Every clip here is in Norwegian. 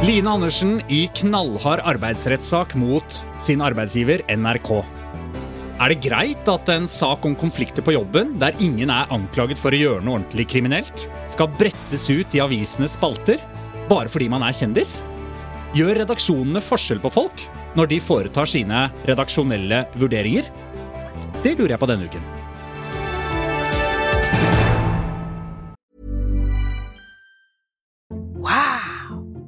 Line Andersen i knallhard arbeidsrettssak mot sin arbeidsgiver NRK. Er det greit at en sak om konflikter på jobben, der ingen er anklaget for å gjøre noe ordentlig kriminelt, skal brettes ut i avisenes spalter bare fordi man er kjendis? Gjør redaksjonene forskjell på folk når de foretar sine redaksjonelle vurderinger? Det lurer jeg på denne uken.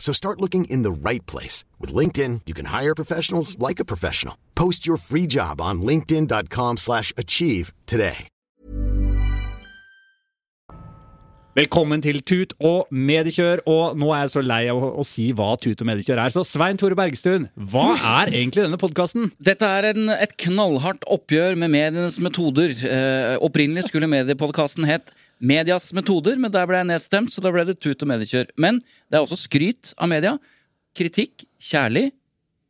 So start looking in the right place. With LinkedIn, you can hire professionals like a professional. Post your free job on linkedin.com slash achieve today. Velkommen til Tut og mediekjør, og nå er jeg så lei av å, å si hva Tut og mediekjør er. Så Svein Tore Bergstuen, hva er egentlig denne podkasten? Dette er en, et knallhardt oppgjør med medienes metoder. Eh, opprinnelig skulle mediepodkasten het Medias metoder, men der ble jeg nedstemt, så da ble det tut og mediekjør. Men det er også skryt av media. Kritikk, kjærlig,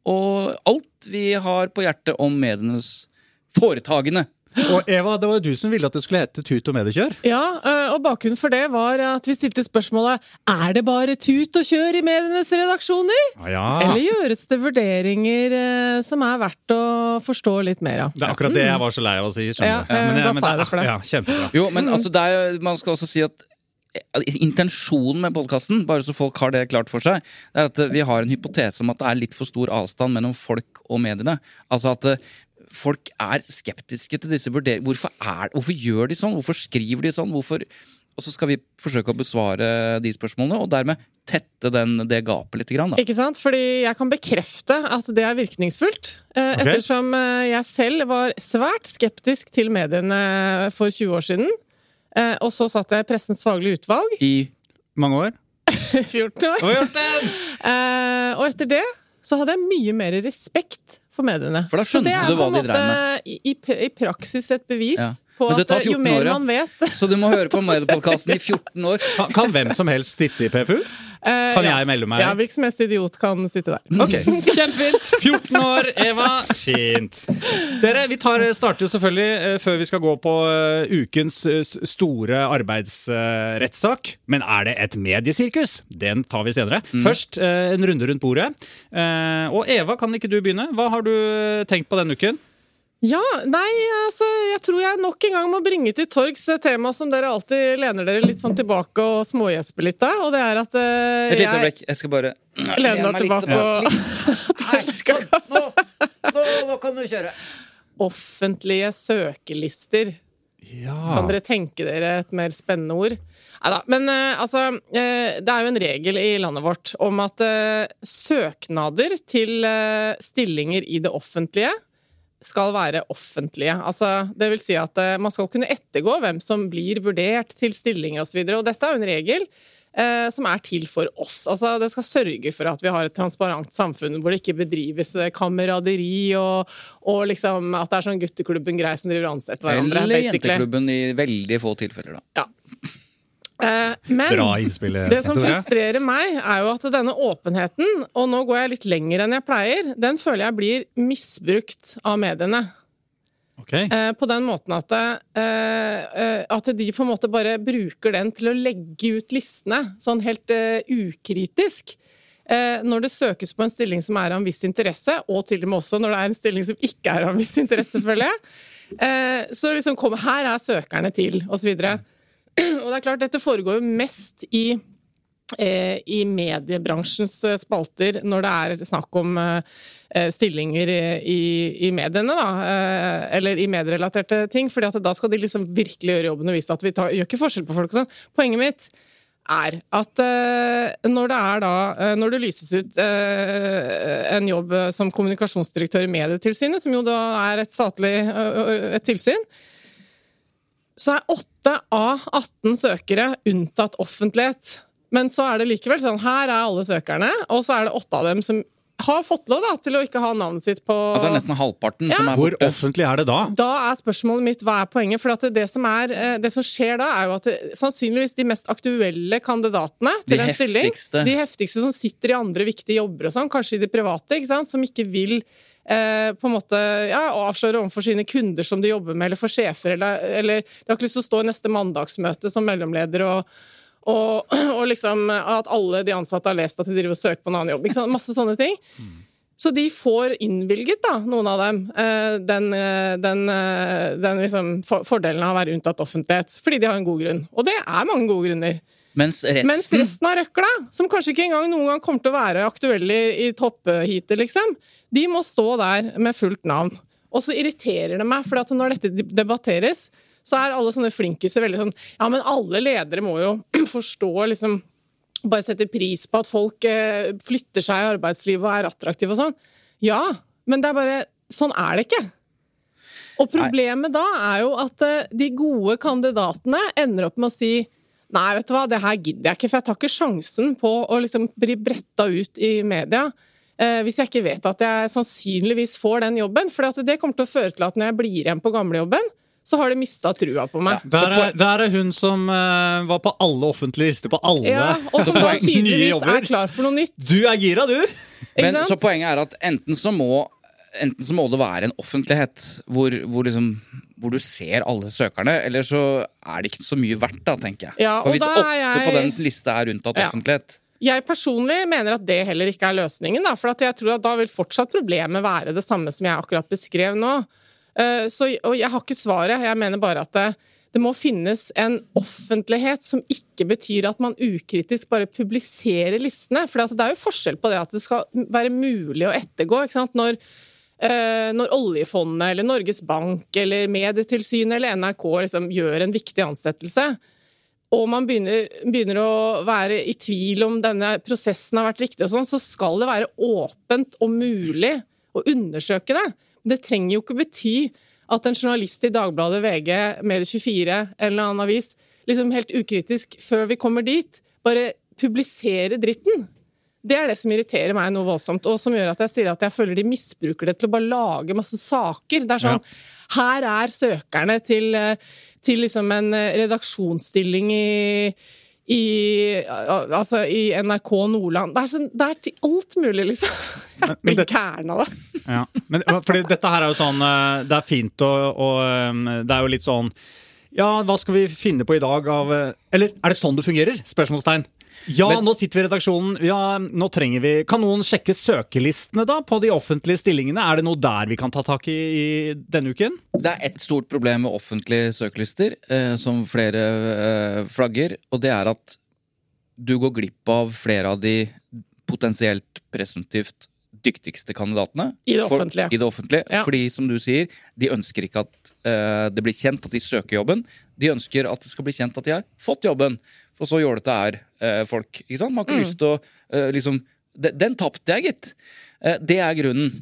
og alt vi har på hjertet om medienes foretagende. Og Eva, det var jo du som ville at det skulle hete Tut og mediekjør. Ja, øh, og bakgrunnen for det var at vi stilte spørsmålet Er det bare tut og kjør i medienes redaksjoner? Ja, Eller gjøres det vurderinger øh, som er verdt å forstå litt mer av? Det er akkurat det jeg var så lei av å si. skjønner Ja, du. eh, da men sa jeg det for deg. Ja, kjempebra. Jo, men altså, det er, man skal også si at eh, Intensjonen med podkasten, bare så folk har det klart for seg, er at eh, vi har en hypotese om at det er litt for stor avstand mellom folk og mediene. Altså at eh, folk er skeptiske til disse vurderingene. Hvorfor, er, hvorfor gjør de sånn? Hvorfor skriver de sånn? Hvorfor Og så skal vi forsøke å besvare de spørsmålene, og dermed tette den, det gapet litt. Grann, da. Ikke sant? Fordi jeg kan bekrefte at det er virkningsfullt. eh, Ok. Ettersom eh, jeg selv var svært skeptisk til mediene for 20 år siden. Eh, Og så satt jeg i Pressens faglige utvalg I Mange år? 14 år. Eh, og etter det så hadde jeg mye mer respekt for mediene. For da Så det skjønte du hva de drev måte i, i, i praksis et bevis Ja. På at tar eh, jo 14 mer år, ja. man vet Så du må høre på mediepodkasten i 14 år. Kan, kan hvem som helst sitte i PFU? eh, Kan ja. jeg melde meg? Ja, hvilken som helst idiot kan sitte der. Ok, Kjempefint! 14 år, Eva. Fint. Dere, vi tar, starter jo selvfølgelig eh, før vi skal gå på eh, ukens eh, store arbeidsrettssak. Men er det et mediesirkus? Den tar vi senere. Først eh, en runde rundt bordet. Eh, Og Eva, kan ikke du begynne? Hva har du eh, tenkt på denne uken? Ja, nei, altså, jeg tror jeg nok en gang må bringe til torgs tema som dere alltid lener dere litt sånn tilbake og smågjesper litt av, og det er at uh, Et lite jeg øyeblikk. Jeg skal bare Lene meg tilbake og Nå, nå, nå kan du kjøre. Offentlige søkelister. Ja. Kan dere tenke dere et mer spennende ord? Neida, men uh, altså uh, Det er jo en regel i landet vårt om at uh, søknader til stillinger i det offentlige skal være offentlige. Altså, det vil si at eh, man skal kunne ettergå hvem som blir vurdert til stillinger osv. Dette er jo en regel eh, som er til for oss. Altså, det skal sørge for at vi har et transparent samfunn hvor det ikke bedrives eh, kameraderi og, og liksom at det er sånn gutteklubben greier som driver og ansetter hverandre. Eller basically. jenteklubben i veldig få tilfeller, da. Eh, men Bra innspill. eh, det som frustrerer meg, er jo at denne åpenheten, og nå går jeg litt lenger enn jeg pleier, den føler jeg blir misbrukt av mediene. Ok. Eh, på den måten at, eh, eh, at de på en måte bare bruker den til å legge ut listene, sånn helt eh, ukritisk. Eh, når det søkes på en stilling som er av en viss interesse, og til og med også når det er en stilling som ikke er av en viss interesse, føler jeg, eh, så liksom kom, Her er søkerne til, og så. Og det er klart, dette foregår jo mest i eh, i mediebransjens eh, spalter når det er snakk om eh, stillinger i, i, mediene, da. Eller i medierelaterte ting. fordi da skal de liksom virkelig gjøre jobben og vise at vi tar, gjør ikke forskjell på folk. sånn. Poenget mitt er at når det er da Når det lyses ut en jobb som kommunikasjonsdirektør i Medietilsynet, som jo da er et statlig et tilsyn, så er 8 av 18 søkere unntatt offentlighet. Men så er det likevel sånn her er alle søkerne, og så er det åtte av dem som har fått lov da, til å ikke ha navnet sitt på Altså det er nesten halvparten Ja. som er Hvor offentlig er det da? Da er spørsmålet mitt hva er poenget? For at det, som er, eh, det som skjer da, er jo at det, sannsynligvis de mest aktuelle kandidatene til De en stilling heftigste. De heftigste som sitter i andre viktige jobber og sånn, kanskje i det private, ikke sant, som ikke vil eh, på en måte ja, avsløre overfor sine kunder som de jobber med, eller for sjefer, eller, eller De har ikke lyst til å stå i neste mandagsmøte som mellomleder og og, og liksom at alle de ansatte har lest at de driver og søker på en annen jobb. Ikke sant? Masse sånne ting. Så de får innvilget, da, noen av dem, eh, den, eh, den, eh, den liksom fordelen av å være unntatt offentlighet. Fordi de har en god grunn. Og det er mange gode grunner. Mens resten, Mens resten av røkla, som kanskje ikke engang noen gang kommer til å være aktuelle i, i toppheatet, liksom, de må stå der med fullt navn. Og så irriterer det meg, for når dette debatteres, så er alle sånne flinkiser veldig sånn Ja, men alle ledere må jo forstå, liksom Bare sette pris på at folk eh, flytter seg i arbeidslivet og er attraktive og sånn. Ja, men det er bare Sånn er det ikke. Og problemet da er jo at eh, de gode kandidatene ender opp med å si Nei, vet du hva, det her gidder jeg ikke, for jeg tar ikke sjansen på å liksom bli bretta ut i media. Eh, hvis jeg ikke vet at jeg sannsynligvis får den jobben. For det kommer til å føre til at når jeg blir igjen på gamlejobben, så har de mista trua på meg. Der er, der er hun som eh, var på alle offentlige lister på alle Ja, og som da tydeligvis er klar for noe nytt. Du er gira, du! Men så poenget er at enten så må Enten så må det være en offentlighet hvor, hvor, liksom, hvor du ser alle søkerne, eller så er det ikke så mye verdt, da, tenker jeg. Ja, For og hvis åtte jeg- på den lista er unntatt Ja. offentlighet Jeg personlig mener at det heller ikke er løsningen, da, for at jeg tror at da vil fortsatt problemet være det samme som jeg akkurat beskrev nå. Uh, Så, og jeg har ikke svaret, jeg mener bare at det, det må finnes en offentlighet som ikke betyr at man ukritisk bare publiserer listene. For det er jo forskjell på det at det skal være mulig å ettergå. ikke sant? Når, når oljefondet eller Norges Bank eller Medietilsynet eller NRK liksom gjør en viktig ansettelse, og man begynner, begynner å være i tvil om denne prosessen har vært riktig, og sånn, så skal det være åpent og mulig å undersøke det. Det trenger jo ikke bety at en journalist i Dagbladet, VG, Medie24, eller annen avis, liksom helt ukritisk, før vi kommer dit, bare publiserer dritten. Det er det som irriterer meg noe voldsomt, og som gjør at jeg sier at jeg føler de misbruker det til å bare lage masse saker. Det er sånn Her er søkerne til, eh, til liksom en eh, redaksjonsstilling i i, altså i NRK Nordland. Det er, sånn, det er til alt mulig, liksom. Jeg blir gæren av det. Ja. Men fordi dette her er jo sånn eh, Det er fint og, og det er jo litt sånn Ja, hva skal vi finne på i dag av Eller er det sånn det fungerer? Spørsmålstegn. Ja, Men- nå sitter vi i redaksjonen. Ja, nå trenger vi Kan noen sjekke søkelistene, da, på de offentlige stillingene? Er det noe der vi kan ta tak i, i denne uken? Det er et stort problem med offentlige søkelister, eh, som flere eh, flagger, og det er at du går glipp av flere av de potensielt presumptivt dyktigste kandidatene. I det For- offentlige. I det offentlige. Ja. Fordi, som du sier, de ønsker ikke at eh, det blir kjent at de søker jobben. De ønsker at det skal bli kjent at de har fått jobben. For så jålete er eh, folk. ikke sant? Man har ikke lyst til å eh, liksom Den, den tapte jeg, gitt. Eh, det er grunnen.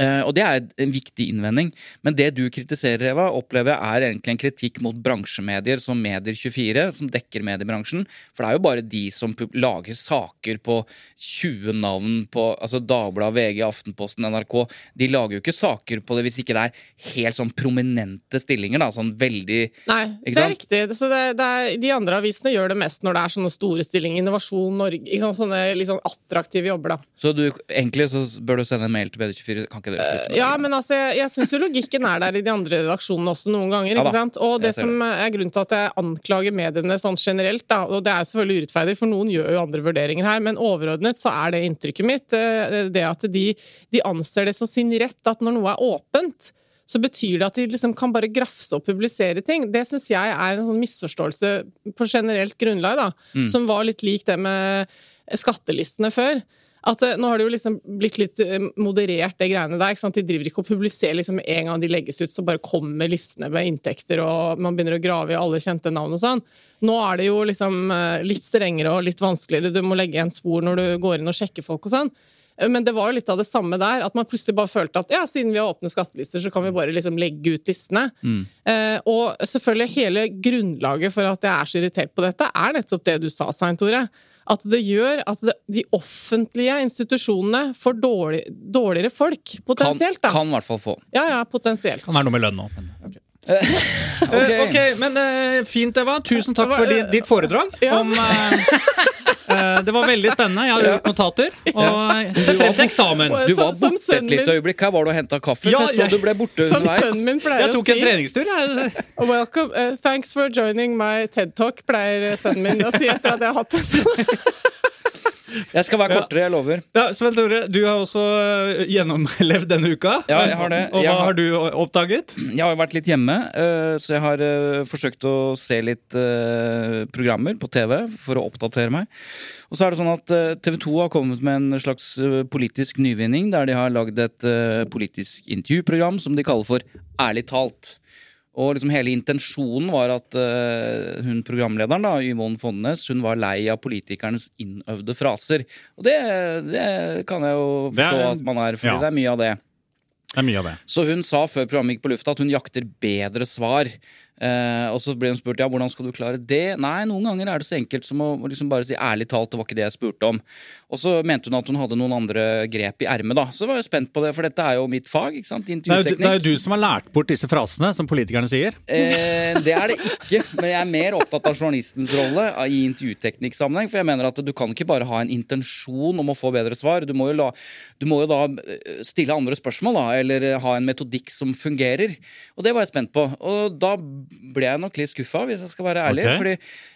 Eh, og det er en viktig innvending. Men det du kritiserer, Eva, opplever jeg er egentlig en kritikk mot bransjemedier som Medier24, som dekker mediebransjen. For det er jo bare de som lager saker på 20 navn på altså Dagbladet, VG, Aftenposten, NRK. De lager jo ikke saker på det hvis ikke det er helt sånn prominente stillinger, da. Sånn veldig Nei, Ikke det er riktig. Så det, det er, de andre avisene gjør det mest når det er sånne store stillinger. Innovasjon Norge, sånne sånn attraktive jobber, da. Så du, egentlig så bør du sende en mail til Medier24. Kan ikke dere slutte med? Ja, men altså, jeg, jeg syns jo logikken er der i de andre redaksjonene også noen ganger. Ikke sant? Og det som er grunnen til at jeg anklager mediene sånn generelt, da, og det er jo selvfølgelig urettferdig, for noen gjør jo andre vurderinger her, men overordnet så er det inntrykket mitt eh, det at de, de anser det som sin rett at når noe er åpent, så betyr det at de liksom kan bare grafse og publisere ting. Det syns jeg er en sånn misforståelse på generelt grunnlag, da, Mm. som var litt lik det med skattelistene før. At eh, Nå har det jo liksom blitt litt eh, moderert, det greiene der. ikke sant? De driver ikke og publiserer liksom med en gang de legges ut, så bare kommer listene med inntekter, og man begynner å grave i alle kjente navn og sånn. Nå er det jo liksom eh, litt strengere og litt vanskeligere. Du må legge igjen spor når du går inn og sjekker folk og sånn. Men det var jo litt av det samme der. At man plutselig bare følte at ja, siden vi har åpne skattelister, så kan vi bare liksom legge ut listene. Eh, og selvfølgelig hele grunnlaget for at jeg er så irritert på dette, er nettopp det du sa, Svein Tore. At det gjør at det, de offentlige institusjonene får dårlig, dårligere folk, potensielt. da. kan i hvert fall få. Ja, ja, potensielt. Kan være noe med lønn nå. Men, ok. okay. Eh, ok, men uh, fint, Eva. Tusen takk for di, eh, ditt foredrag. ja. Om, eh, eh, det var veldig spennende. Jeg har gjort notater. Og ser frem til eksamen. Du var borte et lite øyeblikk. Her var du og henta kaffe. Ja, så jeg så du ble borte Som underveis. sønnen min pleier Jeg tok en treningstur. Jeg. Welcome, uh, thanks for joining my TED Talk, pleier sønnen min å si etter at jeg har hatt det. Jeg skal være kortere, jeg lover. Ja, Sven Tore, du har også eh, gjennomlevd denne uka. Ja, jeg har det. Og hva har- har du oppdaget? Jeg har jo vært litt hjemme, eh, så jeg har eh, forsøkt å se litt programmer på TV for å oppdatere meg. Og så er det sånn at TV 2 har kommet med en slags politisk nyvinning, der de har lagd et politisk intervjuprogram som de kaller for Ærlig talt. Og liksom hele intensjonen var at uh, hun programlederen, da, Yvonne Fonnes, hun var lei av politikernes innøvde fraser. Og det, det kan jeg jo forstå er- at man er, fordi ja. det er mye av det. Det er mye av det. Så hun sa før programmet gikk på lufta at hun jakter bedre svar. Eh, og så ble hun spurt ja, hvordan skal du klare det. Nei, noen ganger er det så enkelt som å liksom bare si ærlig talt, det var ikke det jeg spurte om. Og så mente hun at hun hadde noen andre grep i ermet, da. Så var jeg spent på det, for dette er jo mitt fag, ikke sant? Er, jo, det er jo du som har lært bort disse frasene, som politikerne sier. Eh, det er det ikke, men jeg er mer opptatt av journalistens rolle i intervjuteknikksammenheng. For jeg mener at du kan ikke bare ha en intensjon om å få bedre svar. Du må jo, la, du må jo da eh, stille andre spørsmål, da, eller ha en metodikk som fungerer. Og det var jeg spent på. Og da ble jeg nok litt skuffa, hvis jeg skal være ærlig. Okay. Fordi,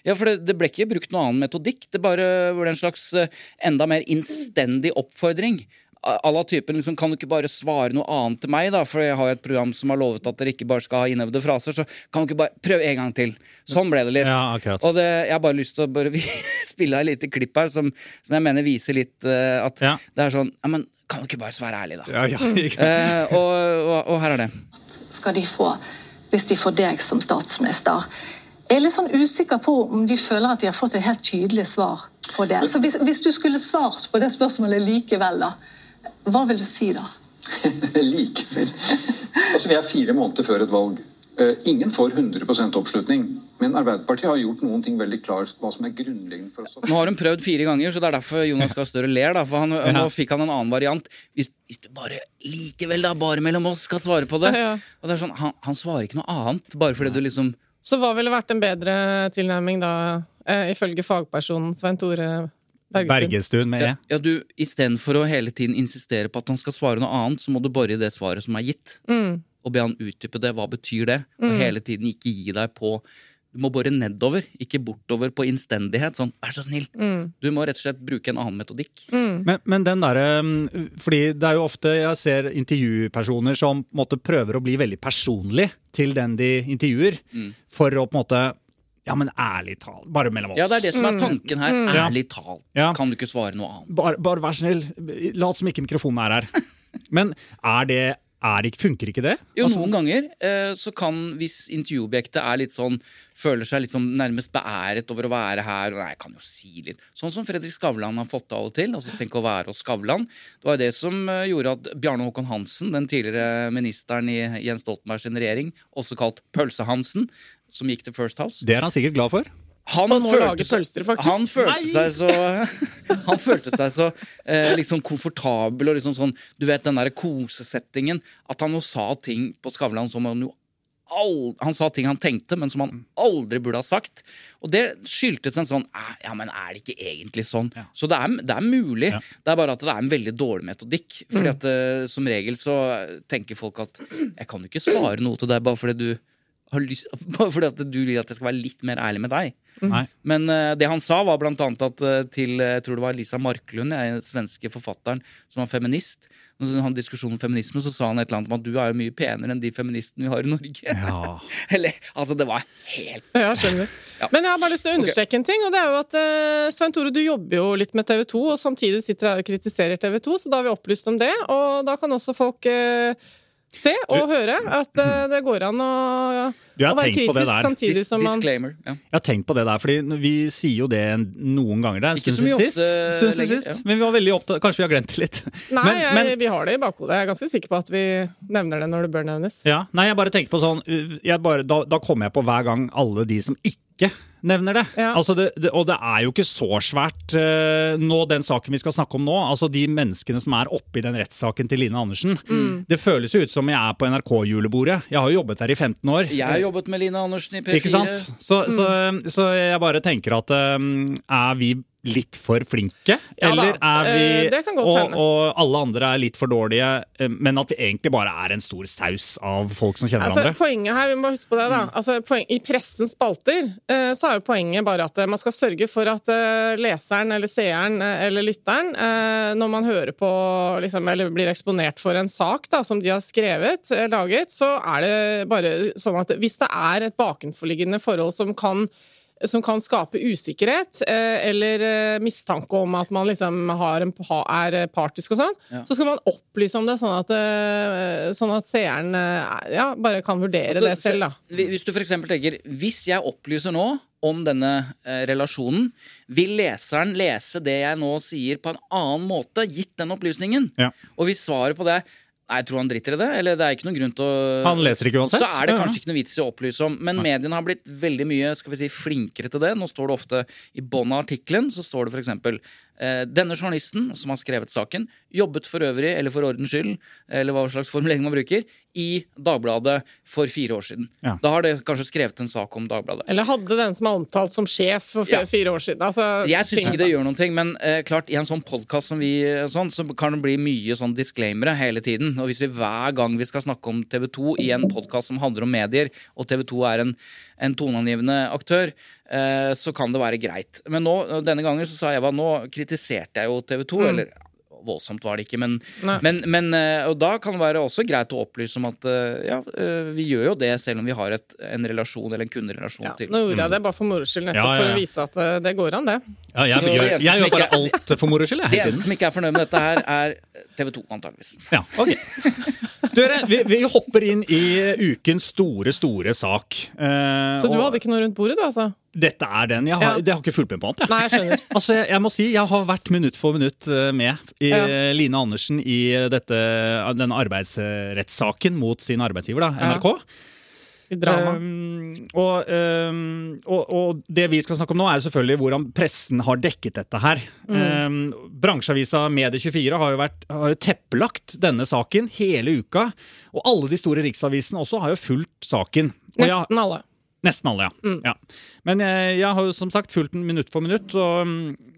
ja, for det, det ble ikke brukt noen annen metodikk. Det bare ble en slags eh, enda mer innstendig oppfordring. À la typen liksom, Kan du ikke bare svare noe annet til meg, da? For jeg har jo et program som har lovet at dere ikke bare skal ha innøvde fraser. Så kan du ikke bare prøve en gang til? Sånn ble det litt. Ja. Og det, jeg har bare lyst til å bare spille et lite klipp her som, som jeg mener viser litt uh, at Ja. det er sånn ja, men Kan du ikke bare svare ærlig, da? Ja, ja, Eh, og, og, og her er det. skal de få hvis de får deg som statsminister. Jeg er litt sånn usikker på om de føler at de har fått et helt tydelig svar på det. Så hvis, hvis du skulle svart på det spørsmålet likevel, da, hva vil du si da? Likevel. Altså, vi er fire måneder før et valg. Eh, ingen får 100% oppslutning. Men Arbeiderpartiet har gjort noen ting veldig klart hva som er grunnleggende for oss. Nå har hun prøvd fire ganger, så det er derfor Jonas Gahr Støre ler. da For han, Nå fikk han en annen variant. Hvis, hvis du bare likevel, da, bare mellom oss, skal svare på det. Ja, ja. Og det er sånn, han, han svarer ikke noe annet, bare fordi du liksom Så hva ville vært en bedre tilnærming da, eh, ifølge fagpersonen Svein Tore Bergestuen? Bergestuen med E. Ja, ja du, Istedenfor å hele tiden insistere på at han skal svare noe annet, så må du bare i det svaret som er gitt. Mm. Og be han utdype det. Hva betyr det? Og hele tiden ikke gi deg på Du må bore nedover, ikke bortover på innstendighet. Sånn, vær så snill. Mm. Du må rett og slett bruke en annen metodikk. Men, men den derre mm, Fordi det er jo ofte jeg ser intervjupersoner som på måte prøver å bli veldig personlig til den de intervjuer, Mm. for å på en måte Ja, men ærlig talt, bare mellom oss. Ja, det er det som er tanken her. Ja. Ærlig talt. Ja. Kan du ikke svare noe annet? Bare, bare vær snill, lat som ikke mikrofonen er her. Men er det ikke, Funker ikke det? Jo, Altså, noen ganger eh, så kan, hvis intervjuobjektet er litt sånn Føler seg litt sånn nærmest beæret over å være her Nei, jeg kan jo si litt Sånn som Fredrik Skavlan har fått det av og til. Altså Tenk å være hos Skavlan. Det var jo det som eh, gjorde at Bjarne Håkon Hansen, den tidligere ministeren i Jens Stoltenberg sin regjering, også kalt Pølse-Hansen, som gikk til First House det er han sikkert glad for. Han han, følte seg- pølser. Han følte seg så Han følte seg så eh, liksom komfortabel og liksom sånn Du vet den derre kosesettingen. At han jo sa ting på Skavlan som han jo aldri, Han sa ting han tenkte, men som han aldri burde ha sagt. Og det skyldtes en sånn Ja, men er det ikke egentlig sånn? Så det er, det er mulig. Ja. Det er bare at det er en veldig dårlig metodikk. Fordi at mm. som regel så tenker folk at jeg kan jo ikke svare noe til deg bare fordi du har lyst fordi at du vil at jeg skal være litt mer ærlig med deg. Nei. Men uh, det han sa, var blant annet at uh, til eh, jeg tror det var Lisa Marklund, den svenske forfatteren som var feminist, når han hadde diskusjon om feminisme, så sa han et eller annet om at du er jo mye penere enn de feministene vi har i Norge. Ja. Eller, altså, det var helt Ja, skjønner. Ja. Men jeg har bare lyst til å understreke en ting, og det er jo at uh, Svein Tore, du jobber jo litt med TV 2, og samtidig sitter her og kritiserer TV 2, så da har vi opplyst om det, og da kan også folk se og høre at uh, det går an å, Du å være tenkt på det kritisk samtidig dis som man disclaimer. Ja. Jeg har tenkt på det der, fordi vi sier jo det noen ganger. Det er en stund så siden sist. Stund siden sist. ja. Men vi var veldig opptatt Kanskje vi har glemt det litt. Nei, men, jeg, men, vi har det i bakhodet. Jeg er ganske sikker på at vi nevner det når det bør nevnes. ja, nei, jeg bare tenker på sånn jeg bare, da, da kommer jeg på hver gang alle de som ikke nevner det. Ja. Altså det, det. Og det er jo ikke så svært uh, nå, den saken vi skal snakke om nå. Altså de menneskene som er oppe i den rettssaken til Line Andersen. Mm. Det føles jo ut som jeg er på NRK-julebordet. Jeg har jo jobbet der i 15 år. Jeg har jobbet med Line Andersen i P4. Ikke sant? Så, så, så jeg bare tenker at um, er vi litt for flinke? Ja eller er vi eh, og, og alle andre er litt for dårlige, eh, men at vi egentlig bare er en stor saus av folk som kjenner Altså, hverandre? poenget her, vi må huske på det da altså, poeng, I pressens spalter eh, så er jo poenget bare at man skal sørge for at leseren eller seeren eller lytteren, når man hører på liksom, eller blir eksponert for en sak da, som de har skrevet, laget, så er det bare sånn at hvis det er et bakenforliggende forhold som kan som kan skape usikkerhet eh, eller eh, mistanke om at man liksom har en, er eh, partisk og sånn, Ja. så skal man opplyse om det, sånn at, sånn at seeren ja, bare kan vurdere Altså, det selv. da. Hvis du for eksempel tenker Hvis jeg opplyser nå om denne eh, relasjonen, vil leseren lese det jeg nå sier på en annen måte, gitt den opplysningen? Ja. Og hvis svaret på det Nei, jeg tror han driter i det, eller det er ikke noen grunn til å Han leser ikke uansett. Så er det kanskje ikke noe vits i å opplyse om. Men mediene har blitt veldig mye skal vi si, flinkere til det. Nå står det ofte i bunnen av artikkelen så står det f.eks. Eh, denne journalisten som har skrevet saken, jobbet for øvrig, eller for ordens skyld, eller hva slags formulering man bruker, i Dagbladet for fire år siden. Ja. Da har det kanskje skrevet en sak om Dagbladet. Eller hadde den som er omtalt som sjef for Ja. fire år siden. Altså, Jeg syns ikke det gjør noen ting, men eh, klart, i en sånn podkast som vi sånn, så kan det bli mye sånn disclaimere hele tiden. Og hvis vi hver gang vi skal snakke om TV 2 i en podkast som handler om medier, og TV 2 er en, en toneangivende aktør, så kan det være greit. Men nå, denne gangen så sa Eva, nå kritiserte jeg jo TV 2, eller voldsomt var det ikke, men, men, men eh, Og da kan det være også greit å opplyse om at eh, ja, eh, vi gjør jo det selv om vi har et, en relasjon eller en kunderelasjon ja, til Nå gjorde jeg det bare for moro skyld, nettopp Ja, ja, ja. for å vise at eh, det går an, det. Ja, jeg, jeg, gjør, jeg gjør bare alt for moro skyld, jeg. Det eneste som ikke er fornøyd med dette her, er TV 2, antageligvis. Ja, ok. Dere, vi, vi hopper inn i ukens store, store sak. Eh, Så du og hadde ikke noe rundt bordet, du, altså? Dette er den. Jeg har, Ja. Det har ikke fulgt med på annet, jeg. Nei, jeg skjønner. Altså, jeg, jeg må si, jeg har vært minutt for minutt eh, med i Ja. eh, Line Andersen i dette, denne arbeidsrettssaken mot sin arbeidsgiver, da, NRK. I drama. Um, og, um, og, og det vi skal snakke om nå, er selvfølgelig hvordan pressen har dekket dette her. Um, bransjeavisa Medie24 har jo, vært, har jo teppelagt denne saken hele uka. Og alle de store riksavisene også har jo fulgt saken. Nesten alle. Nesten alle, ja. ja. Men jeg, jeg har jo som sagt fulgt den minutt for minutt, og,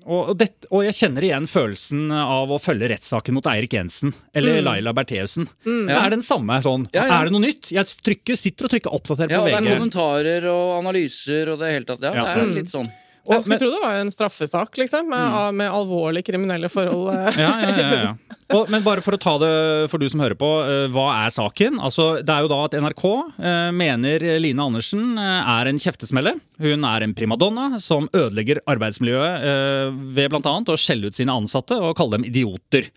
og, og, det, og jeg kjenner igjen følelsen av å følge rettssaken mot Eirik Jensen eller Laila Bertheussen. Det er den samme sånn. Ja, ja. Er det noe nytt? Jeg trykker, sitter og trykker oppdater Ja, på Ja, det er VG. kommentarer og analyser og det hele tatt. Ja, Ja. det er litt sånn. Jeg skulle men- tro det var en straffesak, liksom, med, Mm. med alvorlige kriminelle forhold. eh. Ja, ja, ja, ja. Og, men bare for å ta det for du som hører på, eh, hva er saken? Altså, det er jo da at NRK eh, mener Line Andersen er en kjeftesmelle. Hun er en primadonna som ødelegger arbeidsmiljøet ved bl.a. å skjelle ut sine ansatte og kalle dem idioter.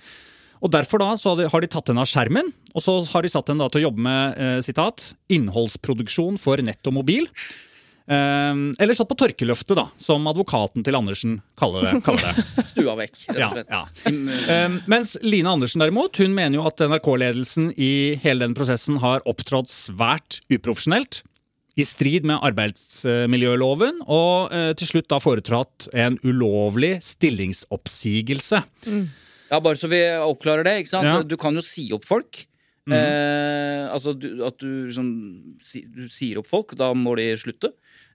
Og Derfor da så har de- har de tatt henne av skjermen, og så har de satt henne da til å jobbe med eh, sitat, innholdsproduksjon for nett og mobil. Eh, eller satt på tørkeløftet, da, som advokaten til Andersen kaller det. Kaller det. Stua vekk, rett og slett. ja. ja. Um, mens Line Andersen derimot, hun mener jo at NRK-ledelsen i hele den prosessen har opptrådt svært uprofesjonelt. I strid med arbeidsmiljøloven, og eh, til slutt da foretratt en ulovlig stillingsoppsigelse. Ja, bare så vi oppklarer det. ikke sant? Ja. Du kan jo si opp folk. Eh, altså du, at du, liksom, si, du sier opp folk, da må de slutte.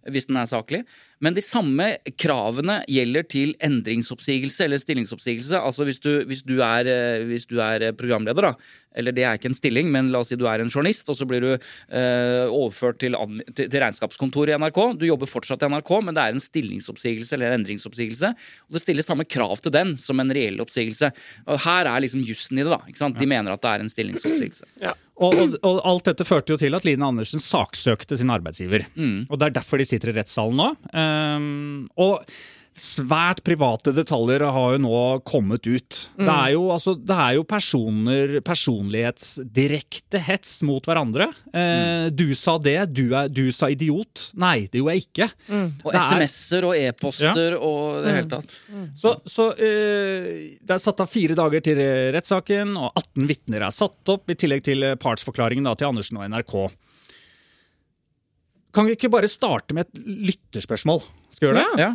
Hvis den er saklig. Men de samme kravene gjelder til endringsoppsigelse eller stillingsoppsigelse. Altså hvis du, hvis du, er, eh, hvis du er eh, programleder, da, eller det er ikke en stilling, men la oss si du er en journalist, og så blir du eh, overført til, til, regnskapskontoret i NRK. Du jobber fortsatt i NRK, men det er en stillingsoppsigelse eller endringsoppsigelse. Og det stiller samme krav til den som en reell oppsigelse. Og her er liksom jussen i det, da. Ikke sant? De mener at det er en stillingsoppsigelse. Og, og, og alt dette førte jo til at Line Andersen saksøkte sin arbeidsgiver. Og det er derfor de sitter i rettssalen nå. Um, og svært private detaljer har jo nå kommet ut. Det er jo, altså, det er jo personer, personlighetsdirekte hets mot hverandre. Eh, Du sa det, du, er, du sa idiot. Nei, det gjorde jeg ikke. Og Det er- SMS-er og e-poster og det hele tatt. Så, så eh, det er satt av fire dager til rettssaken, og 18 vitner er satt opp, i tillegg til partsforklaringen da, til Andersen og NRK. Kan vi ikke bare starte med et lytterspørsmål? Skal vi gjøre det? Ja.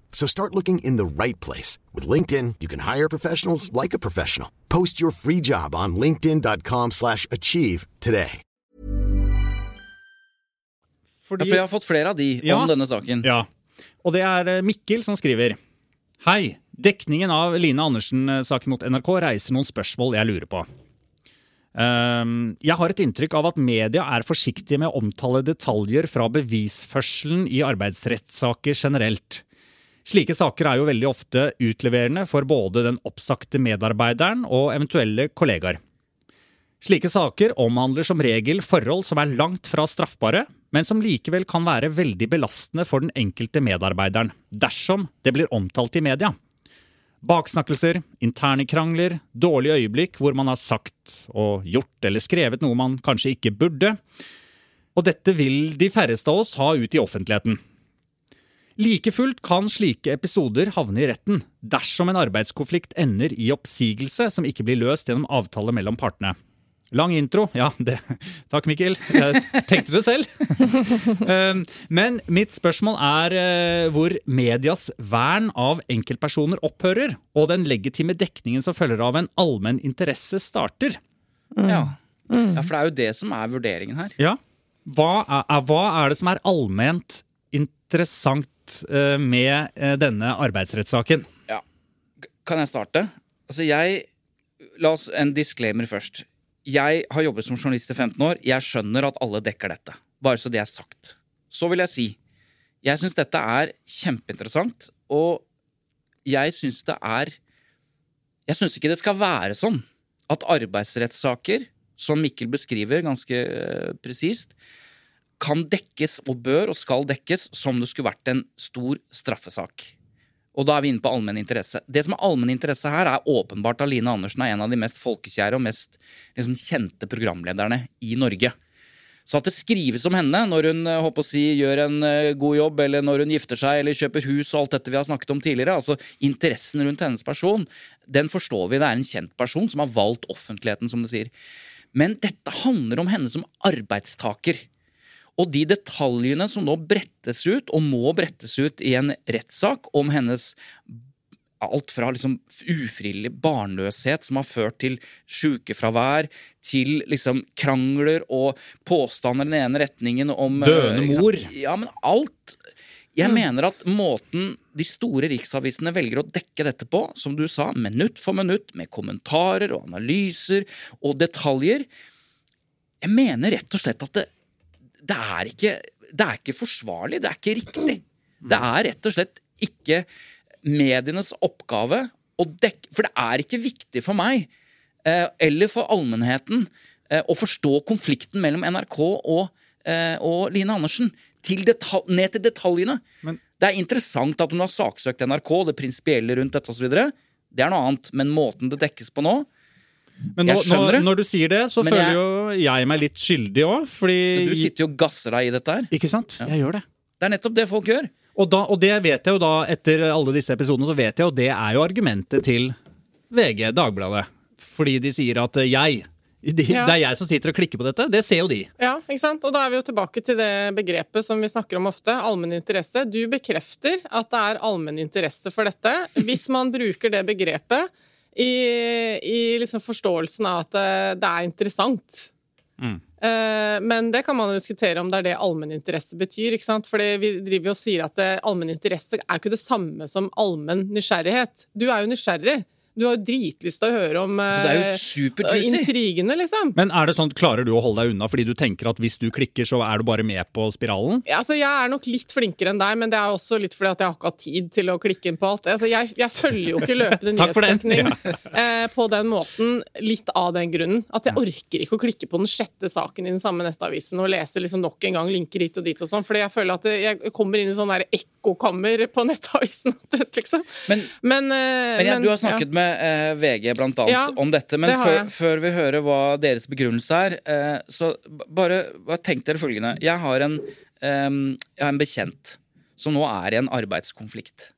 So start looking in the right place. With LinkedIn, you can hire professionals like a professional. Post your free job on linkedin.com slash achieve today. Ja, for jeg har fått flere av de Ja. om denne saken. Ja. Og det er eh, Mikkel som skriver. Hei. Dekningen av Line Andersen-saken mot NRK reiser noen spørsmål jeg lurer på. Ehm, jeg har et inntrykk av at media er forsiktige med å omtale detaljer fra bevisførselen i arbeidsrettssaker generelt. Slike saker er jo veldig ofte utleverende for både den oppsagte medarbeideren og eventuelle kollegaer. Slike saker omhandler som regel forhold som er langt fra straffbare, men som likevel kan være veldig belastende for den enkelte medarbeideren, dersom det blir omtalt i media. Baksnakkelser, interne krangler, dårlige øyeblikk hvor man har sagt og gjort eller skrevet noe man kanskje ikke burde. Og dette vil de færreste av oss ha ut i offentligheten. Like fullt kan slike episoder havne i retten dersom en arbeidskonflikt ender i oppsigelse som ikke blir løst gjennom avtale mellom partene. Lang intro. Ja, det, takk, Mikkel. Jeg tenkte det selv. Um, Men mitt spørsmål er eh, hvor medias vern av enkeltpersoner opphører, og den legitime dekningen som følger av en allmenn interesse starter. Ja. ja, for det er jo det som er vurderingen her. Ja. Hva er, er- hva er det som er allment interessant eh, med eh, denne arbeidsrettssaken? Ja. Kan jeg starte? Altså, jeg La oss en disclaimer først. Jeg har jobbet som journalist i 15 år. Jeg skjønner at alle dekker dette. Bare så det er sagt. Så vil jeg si jeg syns dette er kjempeinteressant, og jeg syns det er Jeg syns ikke det skal være sånn at arbeidsrettssaker, som Mikkel beskriver ganske eh, presist, kan dekkes og bør og skal dekkes som det skulle vært en stor straffesak. Og da er vi inne på allmenn interesse. Det som er allmenn interesse her, er åpenbart at Line Andersen er en av de mest folkekjære og mest liksom, kjente programlederne i Norge. Så at det skrives om henne når hun eh, håper å si, gjør en eh, god jobb, eller når hun gifter seg eller kjøper hus og alt dette vi har snakket om tidligere, altså interessen rundt hennes person, den forstår vi. Det er en kjent person som har valgt offentligheten, som det sier. Men dette handler om henne som arbeidstaker. Og de detaljene som nå brettes ut, og må brettes ut i en rettssak om hennes alt fra liksom ufrivillig barnløshet som har ført til sykefravær, til liksom krangler og påstander i den ene retningen om Døende mor. Ja, men alt. Jeg mener at måten de store riksavisene velger å dekke dette på, som du sa, minutt for minutt, med kommentarer og analyser og detaljer Jeg mener rett og slett at det, det, er, ikke, det er ikke forsvarlig. Det er ikke riktig. Det er rett og slett ikke medienes oppgave å dekke For det er ikke viktig for meg, eh, eller for allmennheten, eh, å forstå konflikten mellom NRK og, eh, og Line Andersen. Til detal ned til detaljene. Men- det er interessant at hun har saksøkt NRK, det prinsipielle rundt dette osv. Det er noe annet, men måten det dekkes på nå Men nå, Jeg skjønner det. når du sier det, så Men føler jeg- jo jeg meg litt skyldig òg, fordi Du sitter jo og gasser deg i dette her. Ikke sant? Jeg gjør det. Det er nettopp det folk gjør. Og, da, og det vet jeg jo da, etter alle disse episodene, så vet jeg jo det er jo argumentet til VG, Dagbladet. Fordi de sier at eh, jeg de, Ja. Det er jeg som sitter og klikker på dette. Det ser jo de. Ja, ikke sant? Og da er vi jo tilbake til det begrepet som vi snakker om ofte, allmenn interesse. Du bekrefter at det er allmenn interesse for dette. Hvis man bruker det begrepet i, i liksom forståelsen av at det, det er interessant. Mm. Men det kan man jo diskutere om det er det allmenninteresse betyr. ikke sant? Fordi vi driver og sier at allmenninteresse er ikke det samme som allmenn nysgjerrighet. Du er jo nysgjerrig. Du har jo dritlyst til å høre om eh, intrigene, liksom. Men er det sånn, klarer du å holde deg unna fordi du tenker at hvis du klikker, så er du bare med på spiralen? Ja, altså, jeg er nok litt flinkere enn deg, men det er også litt fordi at jeg har ikke hatt tid til å klikke inn på alt. Altså, jeg, jeg følger jo ikke løpende nyhetsdekning eh, på den måten, litt av den grunnen. At jeg orker ikke å klikke på den sjette saken i den samme nettavisen og lese liksom nok en gang linker hit og dit og sånn, fordi jeg føler at jeg kommer inn i sånn ekkokammer på nettavisen, liksom. Men, Men, eh, men, ja, men- du har snakket med eh, VG annet Ja, om dette. Men det før, før vi hører hva deres begrunnelse er, eh, så bare, bare tenk dere følgende. Jeg har en, em, jeg har en bekjent som nå er i en arbeidskonflikt.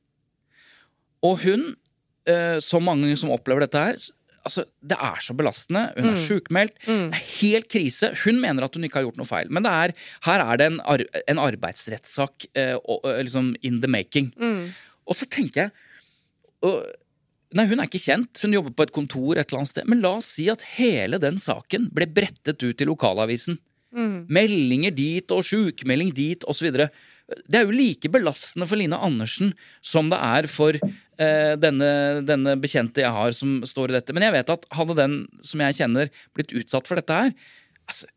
Og hun, eh, som mange som opplever dette her, altså, det er så belastende. Hun er sjukmeldt. Det er helt krise. Hun mener at hun ikke har gjort noe feil. Men det er, her er det en, ar en arbeidsrettssak eh, liksom in the making. Og så tenker jeg og, Nei, Hun er ikke kjent, hun jobber på et kontor et eller annet sted. Men la oss si at hele den saken ble brettet ut i lokalavisen. Meldinger dit og sjukmelding dit osv. Det er jo like belastende for Line Andersen som det er for eh, denne, denne bekjente jeg har som står i dette. Men jeg vet at hadde den som jeg kjenner, blitt utsatt for dette her altså,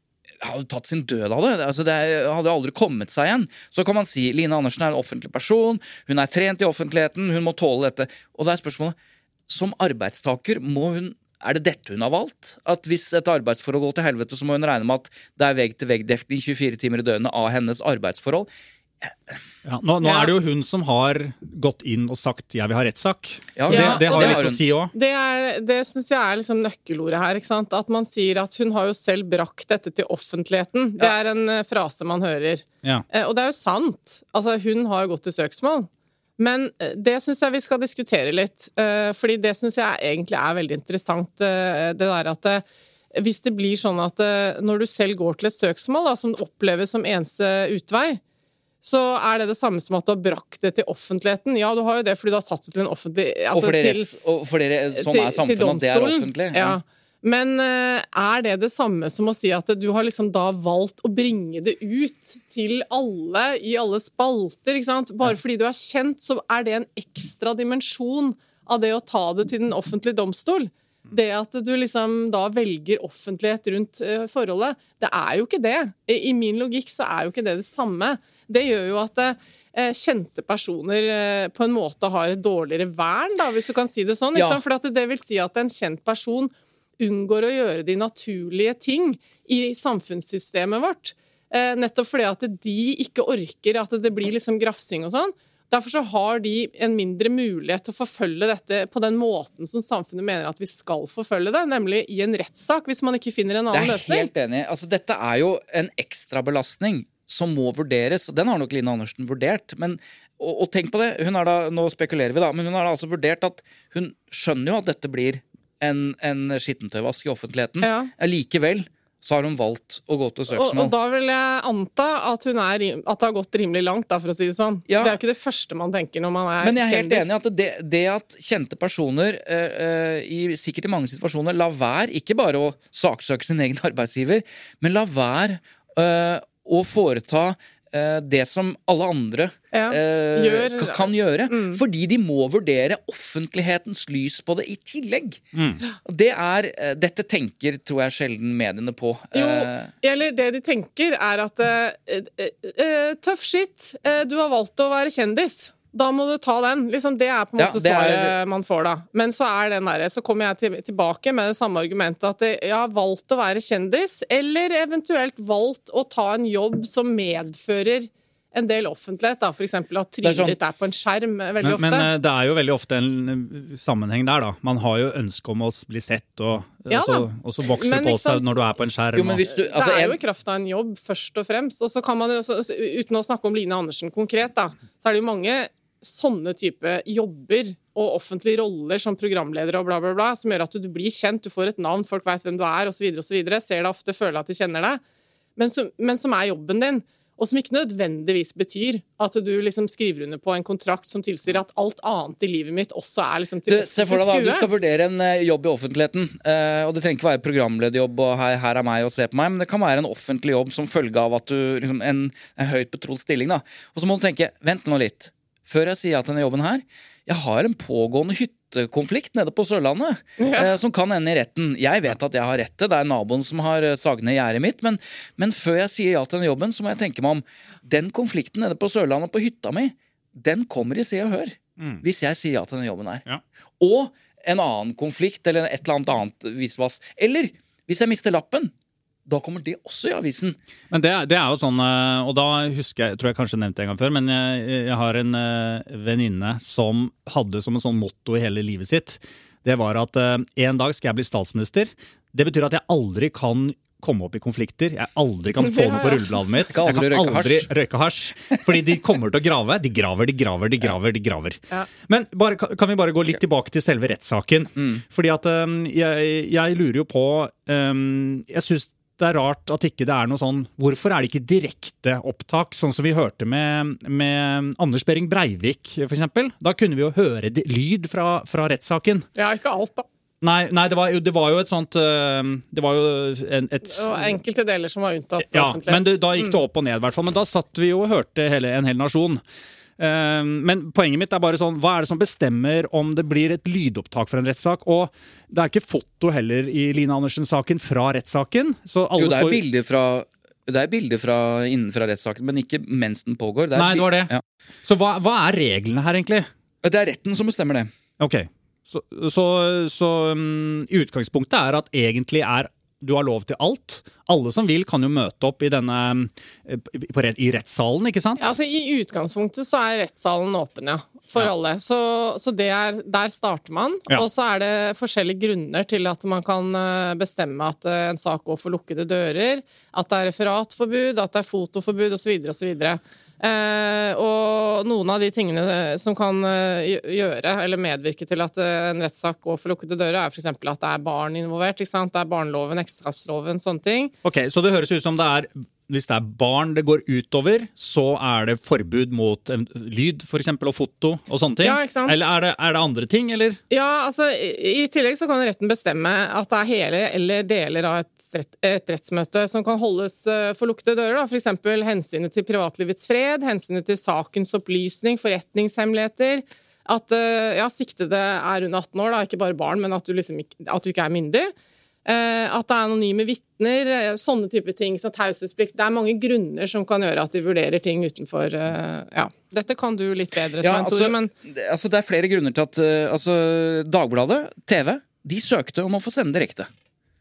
hadde tatt sin død av det. Altså, det hadde aldri kommet seg igjen. Så kan man si Line Andersen er en offentlig person, hun er trent i offentligheten, hun må tåle dette. Og da er spørsmålet, som arbeidstaker, må hun er det dette hun har valgt? At hvis et arbeidsforhold går til helvete, så må hun regne med at det er vegg-til-vegg-dekning 24 timer i døgnet av hennes arbeidsforhold? Ja, nå nå Ja. er det jo hun som har gått inn og sagt 'jeg vil ha rettssak'. Ja, det, det har jo litt å si òg. Det, er- det syns jeg er liksom nøkkelordet her. ikke sant? At man sier at hun har jo selv brakt dette til offentligheten. Det er en eh, frase man hører. Ja. Eh, Og det er jo sant. Altså, hun har jo gått til søksmål. Men eh, det syns jeg vi skal diskutere litt. eh, Fordi det syns jeg egentlig er veldig interessant. eh, Det der at hvis det blir sånn at når du selv går til et søksmål da, som oppleves som eneste utvei, så er det det samme som at du har brakt det til offentligheten. Ja, du har jo det fordi du har tatt det til en offentlig og altså for dere, til- og for dere som til- er til samfunnet, at det er offentlig? Ja. Ja. Men eh, er det det samme som å si at du har liksom da valgt å bringe det ut til alle i alle spalter? ikke sant? Bare fordi du er kjent, så er det en ekstra dimensjon av det å ta det til den offentlige domstol. Det at du liksom da velger offentlighet rundt eh, forholdet, det er jo ikke det. I, min logikk så er jo ikke det det samme. Det gjør jo at eh, kjente personer på en måte har et dårligere vern, da, hvis du kan si det sånn. Ja. For det vil si at en kjent person unngår å gjøre de naturlige ting i samfunnssystemet vårt. Eh, nettopp fordi at de ikke orker at det blir liksom grafsing og sånn. Derfor så har de en mindre mulighet til å forfølge dette på den måten som samfunnet mener at vi skal forfølge det, nemlig i en rettssak, hvis man ikke finner en annen Det annen er løsning. helt enig. Altså, dette er jo en ekstrabelastning som må vurderes. og Den har nok Line Andersen vurdert. Men, og, og tenk på det, da, nå spekulerer vi da, men hun har altså vurdert at hun skjønner jo at dette blir en, en skittentøyvask i offentligheten. Ja. Likevel så har hun valgt å gå til Og, søksmål. og da vil jeg anta at, hun er, at det har gått rimelig langt, da, for å si det sånn. Ja. Det er jo ikke det første man tenker når man er kjendis. Men jeg er helt kjendis. enig i at det, det at kjente personer, uh, i, sikkert i mange situasjoner, lar være ikke bare å saksøke sin egen arbeidsgiver, men la være uh, å foreta uh, det som alle andre Ja, eh, gjør- kan gjøre. Fordi de må vurdere offentlighetens lys på det i tillegg. Det er, eh, dette tenker, tror jeg, sjelden mediene på. Jo, Eh, eller det de tenker er at Tøff skitt, du har valgt å være kjendis. da må du ta den. Liksom, det er på en Ja, måte er- svaret man får, da. Men så er den der, så kommer jeg til, tilbake med det samme argumentet at jeg har valgt å være kjendis, eller eventuelt valgt å ta en jobb som medfører en del offentlighet, da. Eksempel at Det trynet sånn- ditt er på en skjerm eh, veldig Men, ofte. men eh, det er jo veldig ofte en eh, sammenheng der, da. Man har jo ønske om å bli sett, og, Ja og, så, og så vokser Men på liksom- seg når du er på en skjerm. Jo, men hvis du, altså, det er jo i kraft av en jobb, først og fremst. Og så kan man jo, uten å snakke om Line Andersen konkret, da, så er det jo mange sånne type jobber og offentlige roller som programledere og bla, bla, bla, som gjør at du, du blir kjent, du får et navn, folk veit hvem du er, osv., osv. Ser deg ofte, føler at de kjenner deg. Men som, men som er jobben din. Og som ikke nødvendigvis betyr at du liksom skriver under på en kontrakt som tilsier at alt annet i livet mitt også er liksom til for deg da, du skal vurdere en eh, jobb i offentligheten. eh, og Det trenger ikke være programlederjobb og her, her er meg og se på meg, men det kan være en offentlig jobb som følge av at du liksom, en, en høyt betrodd stilling. da. Og så må du tenke vent nå litt. Før jeg sier ja til denne jobben her, jeg har en pågående hyttekonflikt nede på Sørlandet eh, som kan ende i retten. Jeg vet at jeg har rett til, det er naboen som har sagd saget ned gjerdet mitt, men, men før jeg sier ja til denne jobben, så må jeg tenke meg om. Den konflikten nede på Sørlandet på hytta mi, den kommer i Se og Hør. Mm. Hvis jeg sier ja til denne jobben her. Ja. Og en annen konflikt eller et eller annet annet visvas. Eller hvis jeg mister lappen, da kommer det også i avisen. Men det, det er jo sånn, eh, og da husker jeg, tror jeg kanskje nevnte det en gang før, men jeg, jeg har en eh, venninne som hadde som en sånn motto i hele livet sitt. Det var at eh, en dag skal jeg bli statsminister. Det betyr at jeg aldri kan komme opp i konflikter. Jeg aldri kan få noe på rullebladet mitt. Jeg kan aldri røyke hasj. Fordi de kommer til å grave. De graver, de graver, de graver. de graver. Ja. Men bare, kan vi bare gå litt tilbake til selve rettssaken? Mm. Fordi at jeg, jeg lurer jo på um, Jeg syns det er rart at ikke det er noe sånn Hvorfor er det ikke direkte opptak, sånn som vi hørte med, med Anders Behring Breivik, eksempel? Da kunne vi jo høre lyd fra, fra rettssaken. Ja, ikke alt, da. Nei, nei det, var jo, det var jo et sånt um, Det var jo en, et enkelte deler som var unntatt ja, offentlighet. men det, da gikk det opp og ned, i hvert fall. Men da satt vi jo og hørte hele, en hel nasjon. Eh, men poenget mitt er bare sånn, hva er det som bestemmer om det blir et lydopptak fra en rettssak? Og det er ikke foto heller i Line Andersen-saken fra rettssaken. Jo, det er bilder fra det er bilder fra innenfra rettssaken, men ikke mens den pågår. er Nei, det var det. Ja. Så hva, hva er reglene her, egentlig? Det er retten som bestemmer det. Ok, så, så, så um, utgangspunktet er at egentlig er du har lov til alt. Alle som vil, kan jo møte opp i denne eh, på, i rettssalen, ikke sant? Ja, altså I utgangspunktet så er rettssalen åpen, ja. For Ja. alle. Så, så det er, der starter man. Ja. Og så er det forskjellige grunner til at man kan eh, bestemme at eh, en sak går for lukkede dører. At det er referatforbud, at det er fotoforbud osv. osv. Eh, og noen av de tingene som kan eh, gjøre eller medvirke til at eh, en rettssak går for lukkede dører, er f.eks. at det er barn involvert. Det er barneloven, ekteskapsloven, sånne ting. Ok, Så det høres ut som det er hvis det er barn det går utover, så er det forbud mot lyd for eksempel, og foto og sånne ting? Ja, ikke sant? Eller er det, er det andre ting, eller? Ja, altså i i tillegg så kan retten bestemme at det er hele eller deler av et, rett, et rettsmøte som kan holdes eh, for lukkede dører. da. F.eks. hensynet til privatlivets fred, hensynet til sakens opplysning, forretningshemmeligheter. At eh, ja, siktede er under 18 år, da, ikke bare barn, men at du, liksom at du ikke er myndig. Eh, at det er anonyme vitner, eh, sånne type ting som taushetsplikt. Det er mange grunner som kan gjøre at de vurderer ting utenfor eh, Ja. Dette kan du litt bedre, Ja, Svein altså, Tore, men altså, det er flere grunner til at altså, Dagbladet, TV, de søkte om å få sende direkte.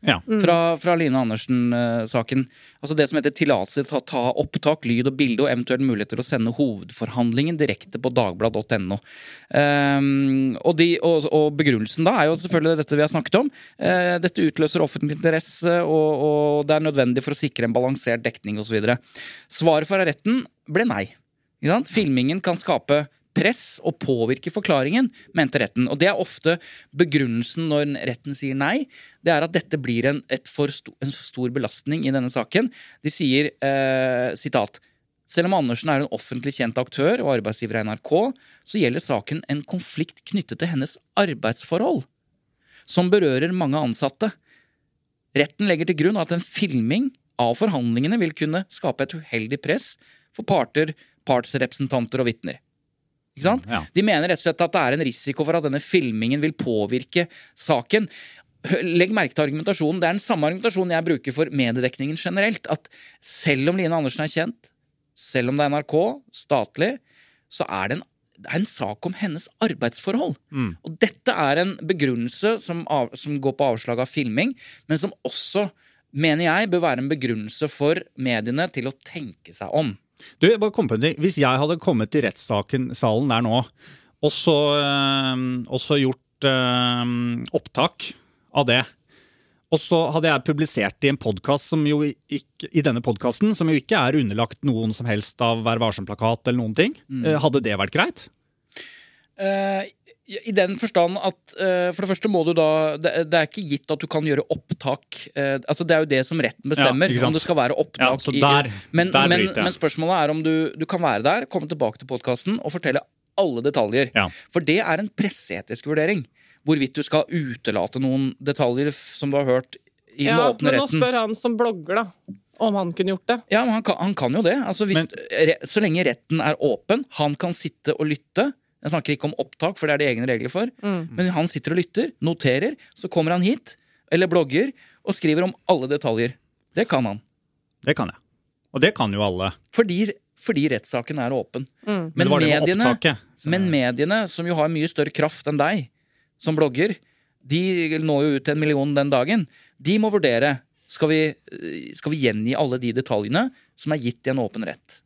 Ja. Fra, fra Line Andersen-saken. altså Det som heter tillatelse til å ta opptak, lyd og bilde, og eventuelt mulighet til å sende hovedforhandlingen direkte på dagblad.no. Um, og, og, og begrunnelsen da er jo selvfølgelig dette vi har snakket om. Uh, dette utløser offentlig interesse, og, og det er nødvendig for å sikre en balansert dekning osv. Svaret fra retten ble nei. Ikke sant? Filmingen kan skape press og påvirke forklaringen, mente retten. Og det er ofte begrunnelsen når retten sier nei. Det er at dette blir en, for sto, en stor belastning i denne saken. De sier eh, sitat selv om Andersen er en offentlig kjent aktør og arbeidsgiver i NRK, så gjelder saken en konflikt knyttet til hennes arbeidsforhold, som berører mange ansatte. Retten legger til grunn at en filming av forhandlingene vil kunne skape et uheldig press for parter, partsrepresentanter og vitner. Ikke sant? Ja. De mener rett og slett at det er en risiko for at denne filmingen vil påvirke saken. Legg merke til argumentasjonen. Det er den samme argumentasjonen jeg bruker for mediedekningen generelt. At selv om Line Andersen er kjent, selv om det er NRK, statlig, så er det en det er en sak om hennes arbeidsforhold. Og dette er en begrunnelse som, av, som går på avslag av filming, men som også, mener jeg, bør være en begrunnelse for mediene til å tenke seg om. Du, bare kom på en ting. Hvis jeg hadde kommet til rettssaken salen der nå, og så, øh, og så gjort øh, opptak av det, og så hadde jeg publisert i en podkast i denne podkasten, som jo ikke er underlagt noen som helst av Vær varsom-plakat eller noen ting, Mm. hadde det vært greit? Eh, I den forstand at eh, for det første må du da det, det er ikke gitt at du kan gjøre opptak. eh, altså Det er jo det som retten bestemmer, Ja, om det skal være opptak. Ja, i- der- men, der men, men spørsmålet er om du, du kan være der, komme tilbake til podkasten og fortelle alle detaljer. Ja. For det er en presseetisk vurdering. Hvorvidt du skal utelate noen detaljer som du har hørt i den Ja, men nå spør han som blogger, da, om han kunne gjort det. Ja, men han kan, han kan jo det. Altså, hvis, men, så lenge retten er åpen, han kan sitte og lytte. Jeg snakker ikke om opptak, for det er det egne regler for. Men han sitter og lytter, noterer, så kommer han hit, eller blogger, og skriver om alle detaljer. Det kan han. Det kan jeg. Og det kan jo alle. Fordi, fordi rettssaken er åpen. Men, Men med mediene, opptaket. Så- men mediene, som jo har mye større kraft enn deg, som blogger, de når jo ut til en million den dagen. De må vurdere skal vi, skal vi gjengi alle de detaljene som er gitt i en åpen rett.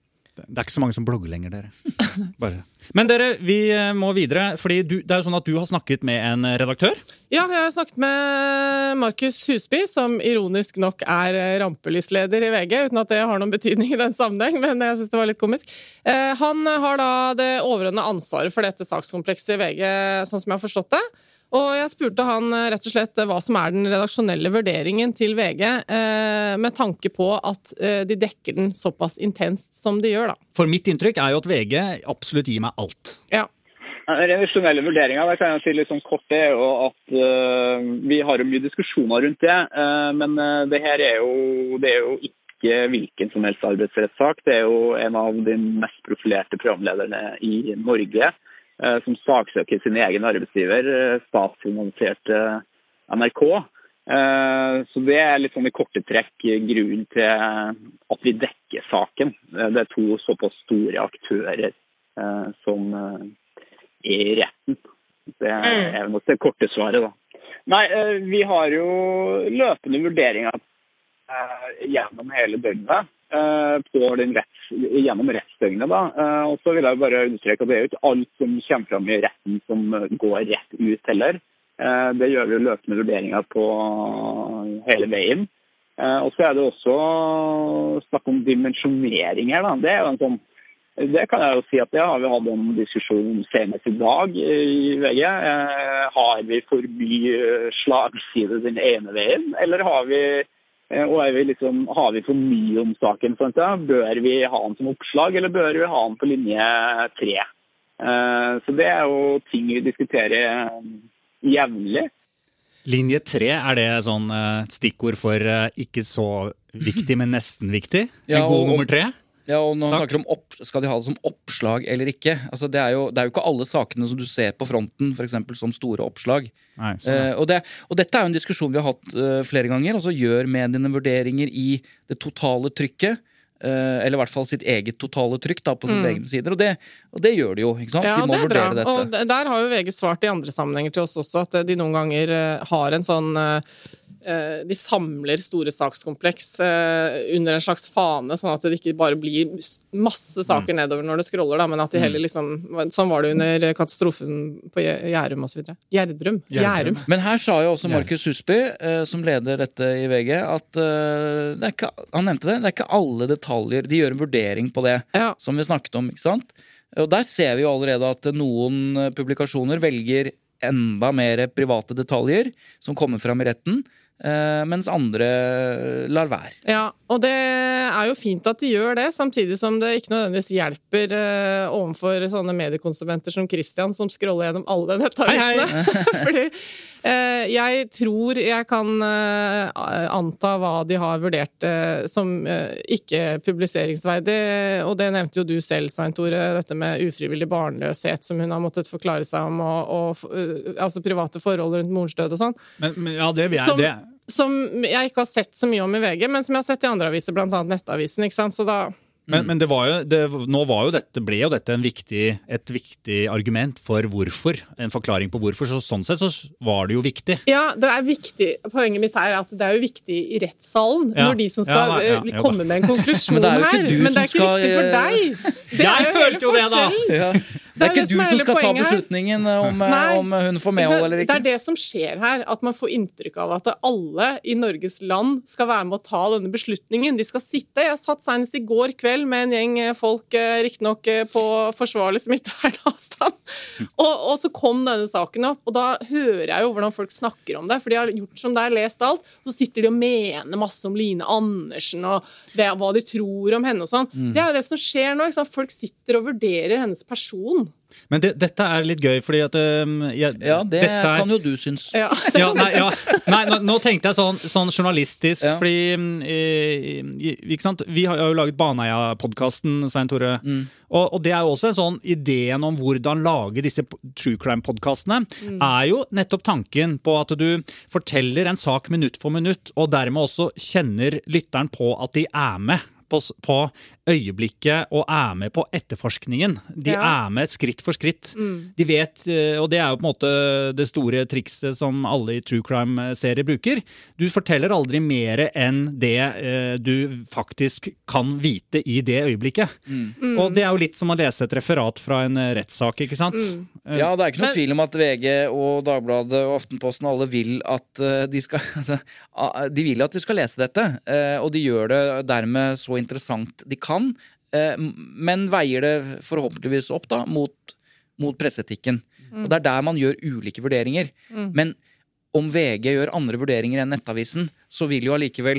Det er ikke så mange som blogger lenger, dere. Bare. Men dere, vi eh, må videre. fordi du, Det er jo sånn at du har snakket med en redaktør. Ja, jeg har snakket med Markus Husby, som ironisk nok er eh, rampelysleder i VG, uten at det har noen betydning i den sammenheng, men jeg syns det var litt komisk. Eh, Han har da det overordnede ansvaret for dette sakskomplekset i VG, sånn som jeg har forstått det. Og jeg spurte han eh, rett og slett eh, hva som er den redaksjonelle vurderingen til VG, eh, med tanke på at de dekker den såpass intenst som de gjør, da. For mitt inntrykk er jo at VG absolutt gir meg alt. Ja. Revisjonelle vurderinger det kan jeg si litt sånn kort, er jo at uh, vi har jo mye diskusjoner rundt det. Uh, men det her er jo, det er jo ikke hvilken som helst arbeidsrettssak. Det er jo en av de mest profilerte programlederne i Norge som saksøker sin egen arbeidsgiver, eh, statsfinansierte NRK. Eh, Så Det er litt sånn i korte trekk grunnen til at vi dekker saken. Eh, Det er to såpass store aktører eh, som eh, er i retten. Det er nok det korte svaret, da. Nei, eh, vi har jo løpende vurderinger eh, gjennom hele døgnet. Eh, På den retts, gjennom rettsdøgnet. da. Eh, Og så vil jeg bare understreke at det er ikke alt som kommer fram i retten som går rett ut heller. Eh, Det gjør vi løpende vurderinger på hele veien. Og så er det også snakk om dimensjonering her. da. Det er jo en sånn det kan jeg jo si at det har vi hatt en diskusjon om senest i dag i VG. Har vi for mye slagside den ene veien, eller har vi, og er vi liksom, har vi for mye om saken? for? Bør vi ha den som oppslag, eller bør vi ha den på linje tre? Eh, så det er jo ting vi diskuterer eh, jevnlig. Linje tre, er det sånn eh, stikkord for eh, ikke så viktig, men nesten viktig? Ja, En god og- nummer tre? Ja, og når han Sak. snakker om opp, Skal de ha det som oppslag eller ikke? Altså, det, er jo, det er jo ikke alle sakene som du ser på fronten for eksempel, som store oppslag. Nei, sånn. Eh, og, det, og dette er jo en diskusjon vi har hatt uh, flere ganger. altså gjør mediene vurderinger i det totale trykket. Uh, eller i hvert fall sitt eget totale trykk da, på sine egne sider. Og det, og det gjør de jo. ikke sant? Ja, de må det er bra. vurdere dette. Og der har jo VG svart i andre sammenhenger til oss også at de noen ganger eh, har en sånn eh, De samler store sakskompleks eh, under en slags fane, sånn at det ikke bare blir masse saker nedover når det scroller, da, men at de heller liksom Sånn var det under katastrofen på Gjærum osv. Gjerdrum. Gjærum. Men her sa jo også Markus Husby, eh, som leder dette i VG, at eh, det er ikke, han nevnte det, det er ikke alle detaljer De gjør en vurdering på det, Ja. som vi snakket om. ikke sant? Og der ser vi jo allerede at noen eh, publikasjoner velger enda mer private detaljer som kommer fram i retten, eh, mens andre lar være. Ja, og det er jo fint at de gjør det, samtidig som det ikke nødvendigvis hjelper uh, overfor sånne mediekonsumenter som Christian, som scroller gjennom alle nettavisene. Fordi uh, jeg tror jeg kan uh, anta hva de har vurdert uh, som eh, ikke publiseringsverdig, og det nevnte jo du selv, Svein Tore, dette med ufrivillig barnløshet som hun har måttet forklare seg om, og, og eh, altså private forhold rundt morens død og sånn Men, men ja, det vil jeg som, det. Som jeg ikke har sett så mye om i VG, men som jeg har sett i andre aviser, annet Nettavisen. ikke sant? Så da Men, men det var jo, det, nå var jo dette, ble jo dette en viktig, et viktig argument for hvorfor. En forklaring på hvorfor. Så sånn sett så var det jo viktig. Ja, det er viktig. Poenget mitt er at det er jo viktig i rettssalen Ja. når de som skal Ja, ja, eh, komme med en konklusjon Men det er jo ikke her. du Men det er ikke skal, viktig for eh, deg. Det Jeg er jo følte hele jo det, da. forskjellen. Ja. Det er Det er ikke du som skal ta beslutningen om, eh, Nei. om hun får medhold eller ikke. Det er det som skjer her, at man får inntrykk av at alle i Norges land skal være med å ta denne beslutningen. De skal sitte Jeg satt senest i går kveld med en gjeng eh, folk, eh, riktignok eh, på forsvarlig smittevernavstand, og, og så kom denne saken opp. Og da hører jeg jo hvordan folk snakker om det, for de har gjort som det er, lest alt. Og så sitter de og mener masse om Line Andersen og det, hva de tror om henne og sånn. Mm. Det er jo det som skjer nå. Folk sitter og vurderer hennes person. Men det, dette er litt gøy, fordi at um, jeg, Ja, det dette er, kan jo du synes. Ja, ja, nei, ja. nei nå, nå tenkte jeg sånn, sånn journalistisk, Ja. fordi mm, eh, ikke sant? Vi har jo laget Baneheia-podkasten, Svein Tore. Mm. Og, og det er jo også en sånn ideen om hvordan lage disse true crime-podkastene, er jo nettopp tanken på at du forteller en sak minutt for minutt, og dermed også kjenner lytteren på at de er med. På, s- på øyeblikket og er med på etterforskningen. De Ja. er med skritt for skritt. De vet, eh, og det er jo på en måte det store trikset som alle i true crime-serier bruker. Du forteller aldri mer enn det eh, du faktisk kan vite i det øyeblikket. Og det er jo litt som å lese et referat fra en eh, rettssak, ikke sant? Eh, Ja, det er ikke noe tvil om at VG og Dagbladet og Aftenposten alle vil at de skal altså, De vil at du skal lese dette, eh, og de gjør det dermed så interessant de kan. eh, Men veier det forhåpentligvis opp da mot, mot presseetikken. Og det er der man gjør ulike vurderinger. Men om VG gjør andre vurderinger enn Nettavisen, så vil jo allikevel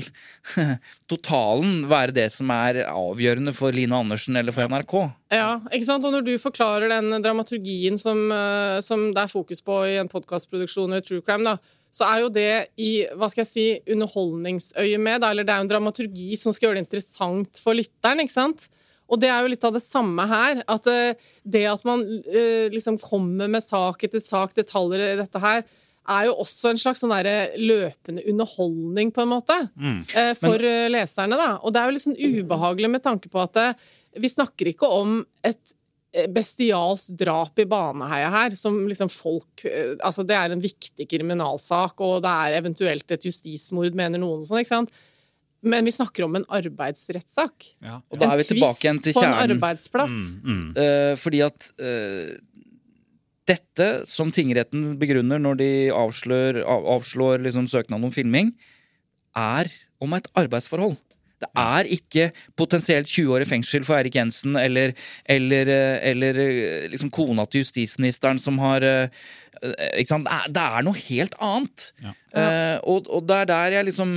totalen være det som er avgjørende for Line Andersen eller for NRK. Ja, ikke sant? Og når du forklarer den dramaturgien som, eh, som det er fokus på i en podkastproduksjon eller true crime, da, så er jo det i hva skal jeg si, underholdningsøyemed, eller det er jo en dramaturgi som skal gjøre det interessant for lytteren, ikke sant? Og det er jo litt av det samme her. At eh, det at man eh, liksom kommer med sak etter sak, detaljer i dette her, er jo også en slags sånn løpende underholdning, på en måte, mm. for Men... leserne, da. Og det er jo litt sånn ubehagelig med tanke på at eh, vi snakker ikke om et eh, bestialsk drap i Baneheia her, som liksom folk eh, Altså, det er en viktig kriminalsak, og det er eventuelt et justismord, mener noen og sånn, ikke sant? Men vi snakker om en arbeidsrettssak. Ja. Og da er vi en tilbake igjen til tvist på en arbeidsplass. Mm. Eh, fordi at uh, dette, som tingretten begrunner når de avslør, av, avslår liksom søknaden om filming, er om et arbeidsforhold. Det er ikke potensielt 20 år i fengsel for Eirik Jensen eller, eller, eh, eller eh, liksom kona til justisministeren som har eh, Ikke sant? Det er, det er noe helt annet. Ja. Uh, og, og det er der jeg liksom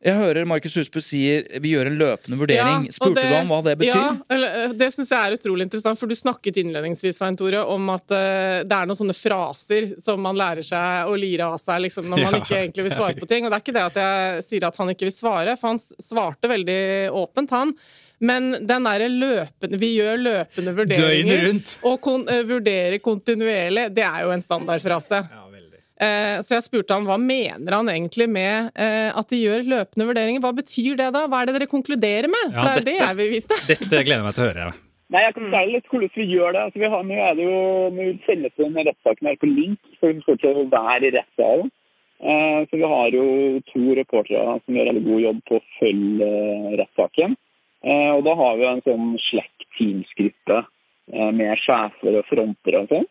Jeg hører Markus Husbø sier vi gjør en løpende vurdering. Ja, Spurte det, du ham hva det betyr? Ja, eller, eh, det syns jeg er utrolig interessant, for du snakket innledningsvis Svein Tore, om at eh, det er noen sånne fraser som man lærer seg å lire av seg liksom, når man Ja. ikke egentlig vil svare på ting. Og det er ikke det at jeg sier at han ikke vil svare, for han svarte veldig åpent, han. Men den derre løpende Vi gjør løpende vurderinger. Døgnet rundt. Og kon, uh, vurdere kontinuerlig, det er jo en standardfrase. Ja, Så jeg spurte han hva mener han egentlig med eh, at de gjør løpende vurderinger. Hva betyr det da? Hva er det dere konkluderer med? Ja, For det er jo det jeg vil vite. Dette gleder jeg meg til å høre. Nei, jeg kan fortelle litt hvordan vi gjør det. Altså, vi har, nå er det jo, nå sendes denne rettssaken her på link, for vi får til å være i rettssalen. Eh, så vi har jo to reportere som gjør veldig god jobb på å følge eh, rettssaken. Eh, og da har vi en sånn Slack Teams-gruppe eh, med sjefer og fronter og sånn.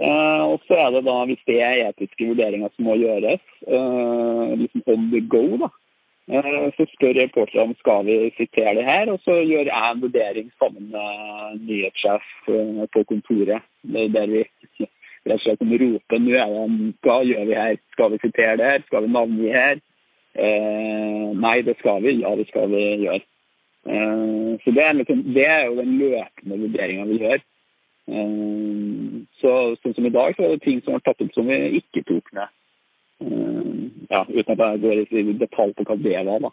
Eh, og så er det da, hvis det er etiske vurderinger som må gjøres, eh, liksom on the go, da. Eh, Så spør reporterne om skal vi sitere det her, og så gjør jeg en vurdering sammen med nyhetssjef på kontoret. Er Der vi rett og slett roper nå er det hva gjør vi her? Skal vi sitere det her? Skal vi navngi her? Eh, nei, det skal vi. Ja, det skal vi gjøre. Eh, så det er, liksom, det er jo den løpende vurderinga vi gjør. Eh, så sånn som i dag, så var det ting som var tatt opp som vi ikke tok med. Eh, ja, uten at jeg går i detalj på hva det var, da.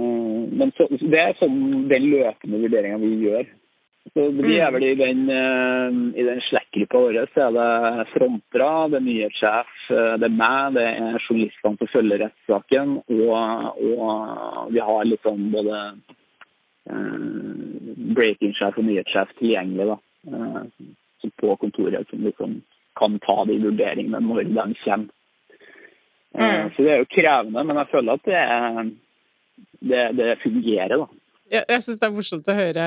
Eh, men så, det er sånn den løpende vurderinga vi gjør. Så vi er vel i den, i den Slack-gruppa vår så er det frontere, det er nyhetssjef, eh, det er meg, det er journalistene som følger rettssaken, og, og vi har litt sånn både breaking-sjef og nyhetssjef tilgjengelig da, på kontoret som liksom kan ta de vurderingene når de kommer. Eh, Så det er jo krevende, men jeg føler at det, det, det fungerer, da. Jeg, jeg syns det er morsomt å høre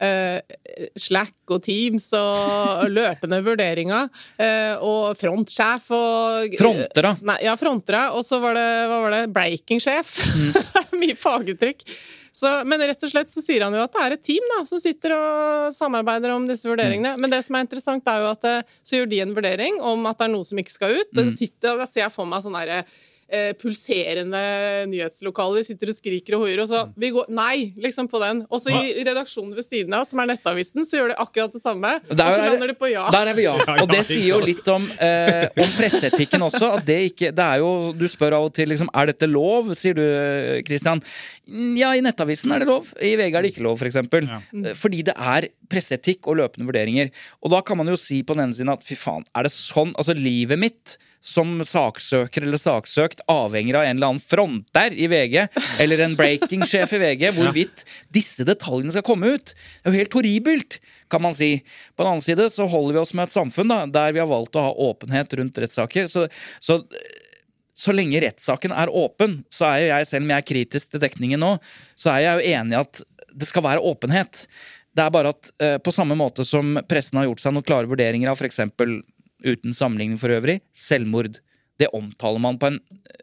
eh, Slack og Teams og løpende vurderinger. eh, og frontsjef og Frontere. Nei, ja, frontere. Og så var det, hva var det, breaking-sjef. Mye faguttrykk. Så, men rett og slett så sier han jo at det er et team da, som sitter og samarbeider om disse vurderingene. Men det som er interessant, er jo at eh, så gjør de en vurdering om at det er noe som ikke skal ut. Mm. så sitter, og da ser jeg for meg sånn derre eh, pulserende nyhetslokaler. Sitter og skriker og hoier, og så vi går, Nei! liksom på den. Og så i redaksjonen ved siden av, som er Nettavisen, så gjør de akkurat det samme. Og så er- lander de på ja. Der er vi ja. Og det sier jo litt om, eh, om presseetikken også. At det ikke Det er jo Du spør av og til liksom Er dette lov, sier du, Kristian Christian. Ja, i Nettavisen er det lov. I VG er det ikke lov, f.eks. For Ja. Eh, Fordi det er presseetikk og løpende vurderinger. Og da kan man jo si på den ene siden at fy faen, er det sånn Altså, livet mitt som saksøker eller saksøkt avhenger av en eller annen fronter i VG, eller en breaking-sjef i VG, hvorvidt disse detaljene skal komme ut. Det er jo helt horribelt, kan man si. På den annen side så holder vi oss med et samfunn da, der vi har valgt å ha åpenhet rundt rettssaker. Så, så så lenge rettssaken er åpen, så er jo jeg, selv om jeg er kritisk til dekningen nå, så er jeg jo enig i at det skal være åpenhet. Det er bare at eh, på samme måte som pressen har gjort seg noen klare vurderinger av f.eks. uten sammenligning for øvrig, selvmord. Det omtaler man, en,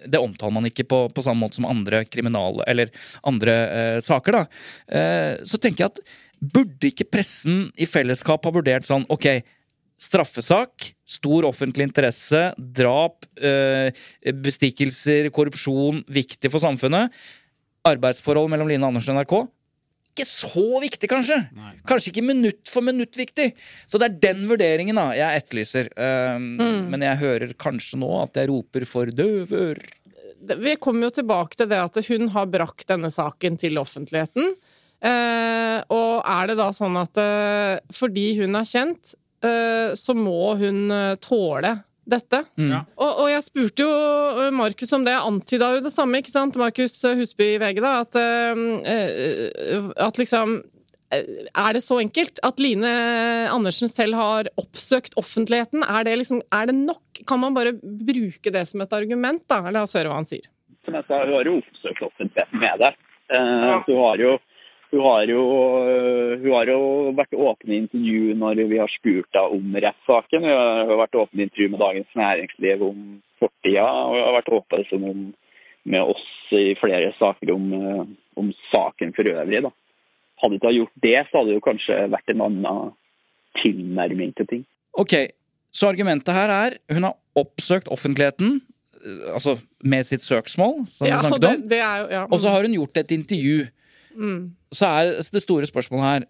det omtaler man ikke på, på samme måte som andre kriminale eller andre eh, saker. da. Eh, så tenker jeg at burde ikke pressen i fellesskap ha vurdert sånn ok, straffesak, stor offentlig interesse, drap, eh, bestikkelser, korrupsjon, viktig for samfunnet. Arbeidsforhold mellom Line Andersen og NRK. Ikke så viktig, kanskje. Kanskje ikke minutt for minutt viktig. Så det er den vurderingen da jeg etterlyser. Um, Men jeg hører kanskje nå at jeg roper for døve ører. vi kommer jo tilbake til det at hun har brakt denne saken til offentligheten. Uh, og er det da sånn at uh, fordi hun er kjent, uh, så må hun tåle dette? Mm. Og, og jeg spurte jo Markus om det, antyda jo det samme, ikke sant? Markus Husby i VG, da, at, eh, at liksom eh, er det så enkelt at Line Andersen selv har oppsøkt offentligheten? Er det, liksom, er det nok? Kan man bare bruke det som et argument, da? Eller høre hva han sier. Som jeg sa, hun har jo oppsøkt offentligheten med det. Uh, ja. hun har jo hun har, jo, hun har jo vært åpne i intervju når vi har spurt henne om rettssaken. Hun har vært åpne i intervju med Dagens Næringsliv om fortida, og hun har vært åpen som om, med oss i flere saker om, øh, om saken for øvrig. Da. Hadde hun ikke gjort det, så hadde det kanskje vært en annen tilnærming til ting. Ok, så argumentet her er hun har oppsøkt offentligheten, eh, altså med sitt søksmål, som Ja, vi snakket om, det er jo ja. og så har hun gjort et intervju. Mm. Så er det store spørsmålet her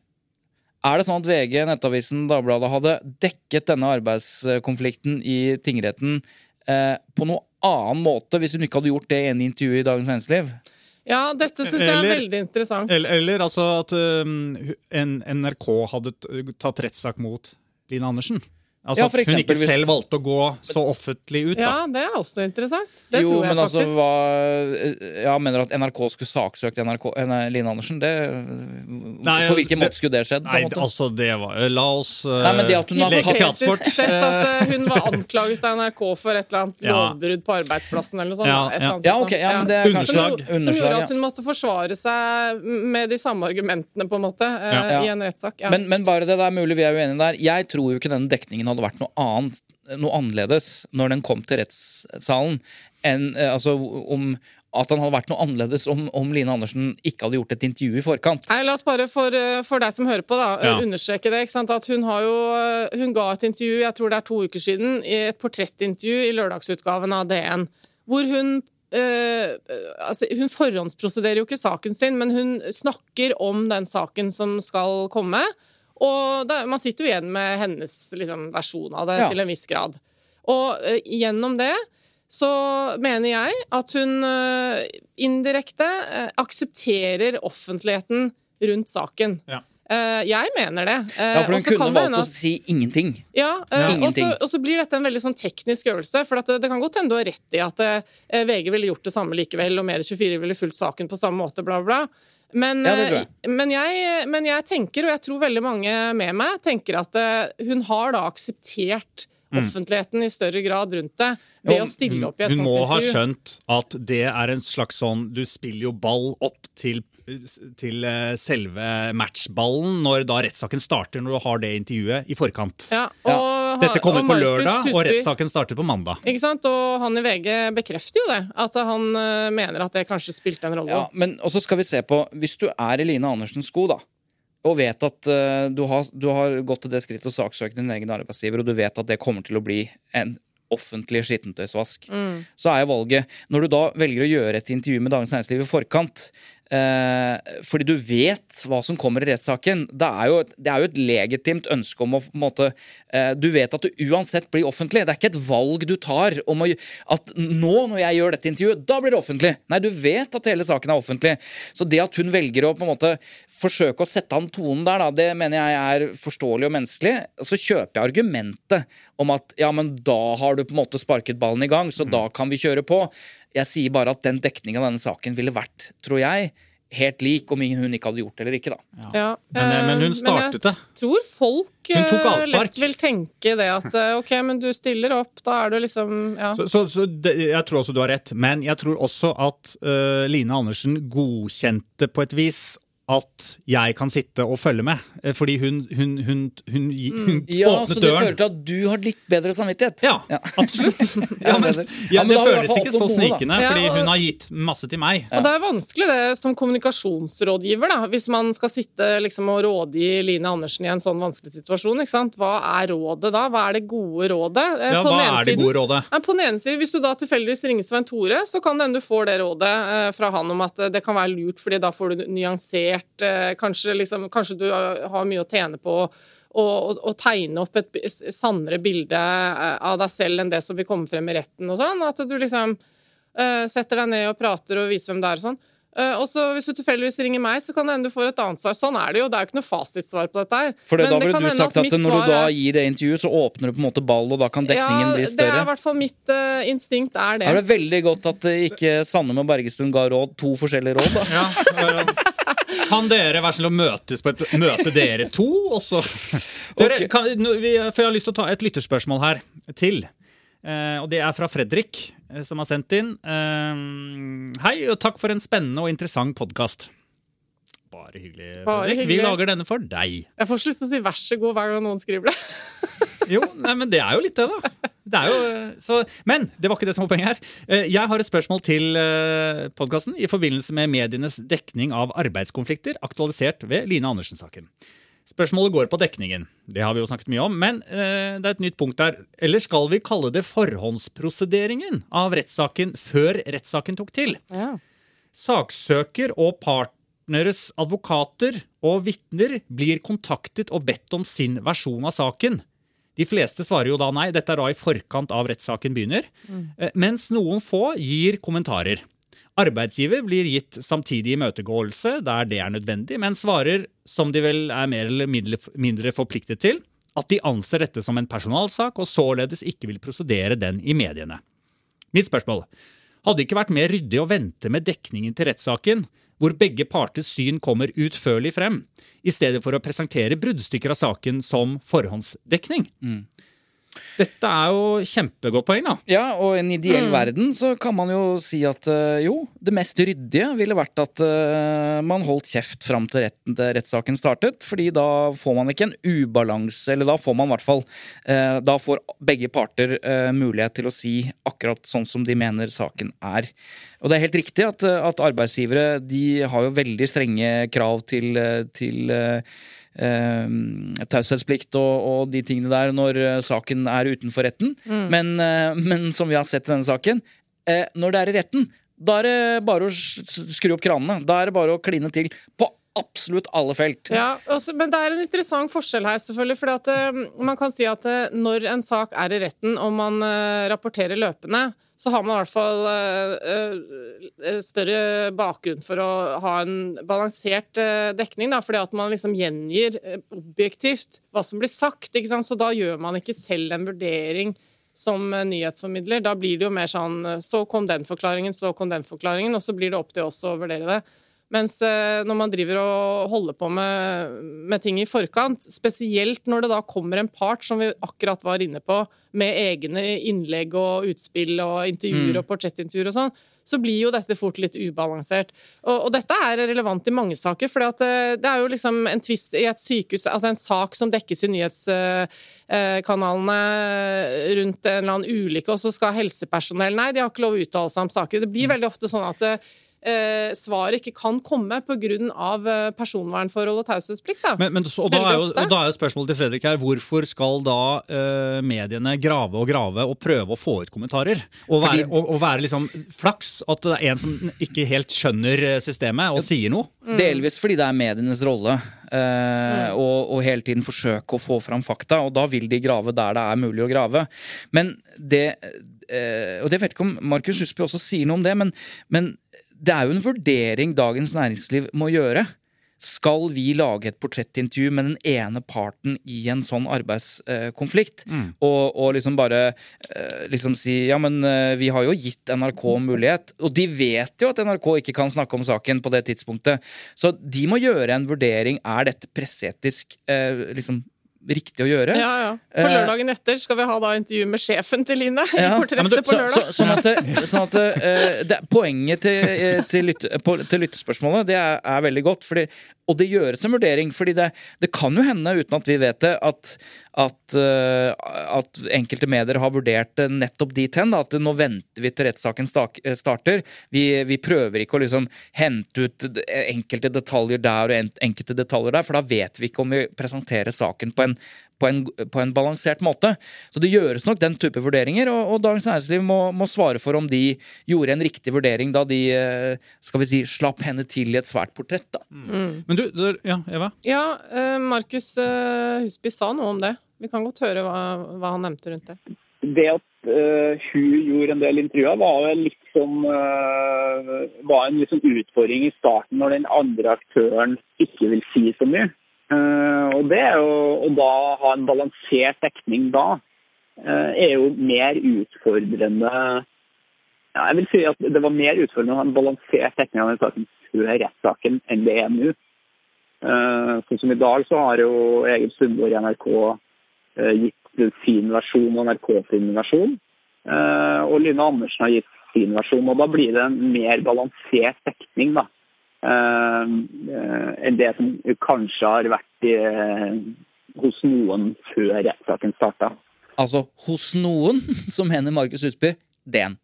Er det sånn at VG, Nettavisen, Dagbladet hadde dekket denne arbeidskonflikten i tingretten eh, på noen annen måte hvis hun ikke hadde gjort det i en intervju i Dagens Næringsliv? ja, dette syns jeg er veldig interessant. Eller, eller altså at um, en NRK hadde tatt rettssak mot Line Andersen. Altså Ja, at hun ikke hvis- selv valgte å gå så offentlig ut, da. Ja, det er også interessant. Det jo, tror jeg men altså, hva Ja, mener du at NRK skulle saksøkt NRK, eh, Line Andersen? Det, Nei, på hvilken det- måte skulle det skjedd? Nei, måte? altså, det var La oss uh, Nei, men det at hun har hatt- teatersport. Sett at eh, hun var anklaget av NRK for et eller annet Ja. lovbrudd på arbeidsplassen eller noe sånt. Ja, ja. Ja, sånt ok, ja, men det er kanskje Som, Underslag. som gjorde at hun måtte forsvare seg med de samme argumentene, på en måte, eh, Ja. i en rettssak. Ja. Men, men bare det der mulig vi er uenige der. Jeg tror jo ikke denne dekningen hadde vært noe annet noe annerledes når den kom til rettssalen, enn eh, altså om at han hadde vært noe annerledes om, om Line Andersen ikke hadde gjort et intervju i forkant. Nei, La oss bare for, eh, for deg som hører på, da, Ja. understreke det. At hun, har jo, eh, hun ga et intervju, jeg tror det er to uker siden, i et portrettintervju i lørdagsutgaven av DN, hvor hun eh, altså, Hun forhåndsprosederer jo ikke saken sin, men hun snakker om den saken som skal komme. Og da, man sitter jo igjen med hennes liksom, versjon av det Ja. til en viss grad. Og uh, gjennom det så mener jeg at hun uh, indirekte uh, aksepterer offentligheten rundt saken. Ja. Eh, jeg mener det. Ja, for hun kunne valgt at, å si ingenting. ja, Ja. og, så, Ingenting. og så blir dette en veldig sånn teknisk øvelse. For at det, det kan godt hende du har rett i at VG ville gjort det samme likevel, og Medie24 ville fulgt saken på samme måte, bla, bla. Men, Ja, det tror jeg. eh, men, jeg, men jeg tenker, og jeg tror veldig mange med meg, tenker at eh, hun har da akseptert offentligheten i større grad rundt det ved Jo, å stille opp i et Hun sånt må ha skjønt at det er en slags sånn Du spiller jo ball opp til, til eh, selve matchballen når da rettssaken starter, når du har det intervjuet i forkant. Ja, og, Dette kommer ut på lørdag, lørdag, og rettssaken starter på mandag. Ikke sant? Og han i VG bekrefter jo det. At han eh, mener at det kanskje spilte en rolle. Ja, men også skal vi se på Hvis du er i Line Andersens sko, da, og vet at uh, du, har, du har gått til det skrittet å saksøke din egen arbeidsgiver, og du vet at det kommer til å bli en offentlig skittentøysvask, Mm. så er jo valget Når du da velger å gjøre et intervju med Dagens Næringsliv i forkant fordi du vet hva som kommer i rettssaken. Det er jo, et- det er jo et legitimt ønske om å på en måte eh, Du vet at du uansett blir offentlig. Det er ikke et valg du tar om å, at nå når jeg gjør dette intervjuet, da blir det offentlig. Nei, du vet at hele saken er offentlig. Så det at hun velger å på en måte forsøke å sette an tonen der, da, det mener jeg er forståelig og menneskelig. Så kjøper jeg argumentet om at ja, men da har du på en måte sparket ballen i gang, så da kan vi kjøre på. Jeg sier bare at den dekningen av denne saken ville vært, tror jeg, helt lik om hun ikke hadde gjort det eller ikke, da. Ja, Men, eh, men hun eh, startet det. jeg tror folk eh, lett vil tenke det at ok, men du stiller opp, da er du liksom ja. Så, så, så det, jeg tror også du har rett, men jeg tror også at uh, Line Andersen godkjente på et vis at jeg kan sitte og følge med. Eh, Fordi hun, hun, hun, hun, gi- hun Ja, så du det døren. til at du har litt bedre samvittighet? Ja, absolutt. Ja, men, ja, Ja, men det føles ikke så snikende, da. Ja, fordi og- hun har gitt masse til meg. Og det er vanskelig det som kommunikasjonsrådgiver, da, hvis man skal sitte liksom, og rådgi Line Andersen i en sånn vanskelig situasjon. Ikke sant? Hva er rådet da? Hva er det gode rådet? Eh, Ja, på den hva ene er det gode rådet? Nei, på den ene siden, Hvis du da tilfeldigvis ringer Svein Tore, så kan det hende du får det rådet eh, fra han om at det kan være lurt, fordi da får du nyansert eh, kanskje, liksom, kanskje du har har mye å tjene på å, å, å tegne opp et sannere bilde eh, av deg selv enn det som vil komme frem i retten og sånn. At du liksom uh, setter deg ned og prater og viser hvem det er og sånn. Uh, og så Hvis du tilfeldigvis ringer meg, så kan det hende du får et annet svar. Sånn er det jo. Det er jo ikke noe fasitsvar på dette her. For det, da ville du sagt at at når du da er- gir det intervjuet, så åpner du på en måte ball, og da kan dekningen ja, bli Det er i hvert fall mitt uh, instinkt er det. Da er det veldig godt at uh, ikke Sandum og Bergestuen ga råd, to forskjellige råd. da. Ja, øh, kan dere være snill å møtes på et møte, dere to? Dere, kan, vi, For jeg har lyst til å ta et lytterspørsmål her til. Eh, og det er fra Fredrik, eh, som har sendt inn. Eh, hei, og takk for en spennende og interessant podkast. Bare hyggelig, Bare hyggelig. Vi lager denne for deg. Jeg får ikke lyst til å si vær så god hver gang noen skriver det. Jo, nei, men det er jo litt det, da. Det er jo, eh, så, men det var ikke det som var poenget her. Eh, Jeg har et spørsmål til podkasten i forbindelse med medienes dekning av arbeidskonflikter, aktualisert ved Line Andersen-saken. Spørsmålet går på dekningen. Det har vi jo snakket mye om. Men eh, det er et nytt punkt der. Eller skal vi kalle det forhåndsprosederingen av rettssaken før rettssaken tok til? Saksøker og partneres advokater og vitner blir kontaktet og bedt om sin versjon av saken. De fleste svarer jo da nei, dette er da i forkant av rettssaken begynner, Mm. mens noen få gir kommentarer. Arbeidsgiver blir gitt samtidig imøtegåelse der det er nødvendig, men svarer, som de vel er mer eller mindre forpliktet til, at de anser dette som en personalsak og således ikke vil prosedere den i mediene. Mitt spørsmål. Hadde det ikke vært mer ryddig å vente med dekningen til rettssaken, hvor begge parters syn kommer utførlig frem, i stedet for å presentere bruddstykker av saken som forhåndsdekning? Dette er jo kjempegodt poeng, da. Ja, og i en ideell Mm. verden så kan man jo si at eh, jo, det mest ryddige ville vært at uh, man holdt kjeft fram til retten til rettssaken startet, fordi da får man ikke en ubalanse, eller da får man i hvert fall uh, Da får begge parter uh, mulighet til å si akkurat sånn som de mener saken er. Og det er helt riktig at, at arbeidsgivere de har jo veldig strenge krav til, til eh, taushetsplikt og, og de tingene der når eh, saken er utenfor retten. Men, eh, men som vi har sett i denne saken, eh, når det er i retten, da er det bare å skru opp kranene. Da er det bare å kline til på absolutt alle felt. Ja, også, men det er en interessant forskjell her, selvfølgelig. For eh, Man kan si at uh, når en sak er i retten og man uh, rapporterer løpende, så har man i hvert fall eh, eh, større bakgrunn for å ha en balansert eh, dekning. Da, fordi at man liksom gjengir objektivt hva som blir sagt. Så da gjør man ikke selv en vurdering som nyhetsformidler. Da blir det jo mer sånn Så kom den forklaringen, så kom den forklaringen, og så blir det opp til oss å vurdere det. Mens eh, når man driver og holder på med, med ting i forkant, spesielt når det da kommer en part, som vi akkurat var inne på, med egne innlegg og utspill og intervjuer Mm. og portrettintervjuer og sånn, så blir jo dette fort litt ubalansert. Og, og dette er relevant i mange saker, for det er jo liksom en tvist i et sykehus, altså en sak som dekkes i nyhetskanalene rundt en eller annen ulykke, og så skal helsepersonell Nei, de har ikke lov å uttale seg om saker. Det blir veldig ofte sånn at eh, svaret ikke kan komme pga. Eh, personvernforhold og taushetsplikt. Men, men, så, og, da er jo, og da er jo spørsmålet til Fredrik her, hvorfor skal da eh, mediene grave og grave og prøve å få ut kommentarer? Og være, Fordi- og, og være liksom flaks at det er en som ikke helt skjønner eh, systemet og sier noe? Delvis fordi det er medienes rolle. Eh, og, og hele tiden forsøke å få fram fakta, og da vil de grave der det er mulig å grave. Men det eh, Og det vet ikke om Markus Husby også sier noe om det, men, men det er jo en vurdering Dagens Næringsliv må gjøre. Skal vi lage et portrettintervju med den ene parten i en sånn arbeidskonflikt? Og, og liksom bare eh, liksom si ja, men eh, vi har jo gitt NRK mulighet. Og de vet jo at NRK ikke kan snakke om saken på det tidspunktet. Så de må gjøre en vurdering. Er dette presseetisk eh, liksom riktig å gjøre? Ja, ja. For Eh, lørdagen etter skal vi ha da intervju med sjefen til Line i Ja. portrettet Ja, du- på Så, lørdag. så, sånn at, sånn at uh, det, Poenget til, eh, til, lytte, på, til lyttespørsmålet det er, er veldig godt. Fordi, og det gjøres en vurdering. fordi det, det kan jo hende, uten at vi vet det, at, at, uh, at enkelte medier har vurdert det nettopp dit hen. da, At nå venter vi til rettssaken eh, starter. Vi, vi prøver ikke å liksom hente ut enkelte detaljer der og enkelte detaljer der, for da vet vi ikke om vi presenterer saken på en på en, på en balansert måte. Så det gjøres nok den type vurderinger, og, og Dagens Næringsliv må, må svare for om de gjorde en riktig vurdering da de eh, skal vi si, slapp henne til i et svært portrett. da. Men du, du ja, Eva? Ja, eh, Markus eh, Husby sa noe om det. Vi kan godt høre hva, hva han nevnte rundt det. det at uh, hun gjorde en del intervjuer, var jo litt som eh, var en liksom utfordring i starten når den andre aktøren ikke vil si så mye. Eh, og det å da ha en balansert dekning da, eh, er jo mer utfordrende ja, Jeg vil si at det var mer utfordrende å ha en balansert dekning av den saken før rettssaken enn det er nå. Eh, sånn som i dag så har jo Egil Sundborg i NRK gitt sin versjon og NRK sin versjon. Og Line Andersen har gitt sin versjon. og Da blir det en mer balansert dekning da, enn det som kanskje har vært i, eh, hos noen før rettssaken starta. Altså hos noen, som mener Markus Husby, den.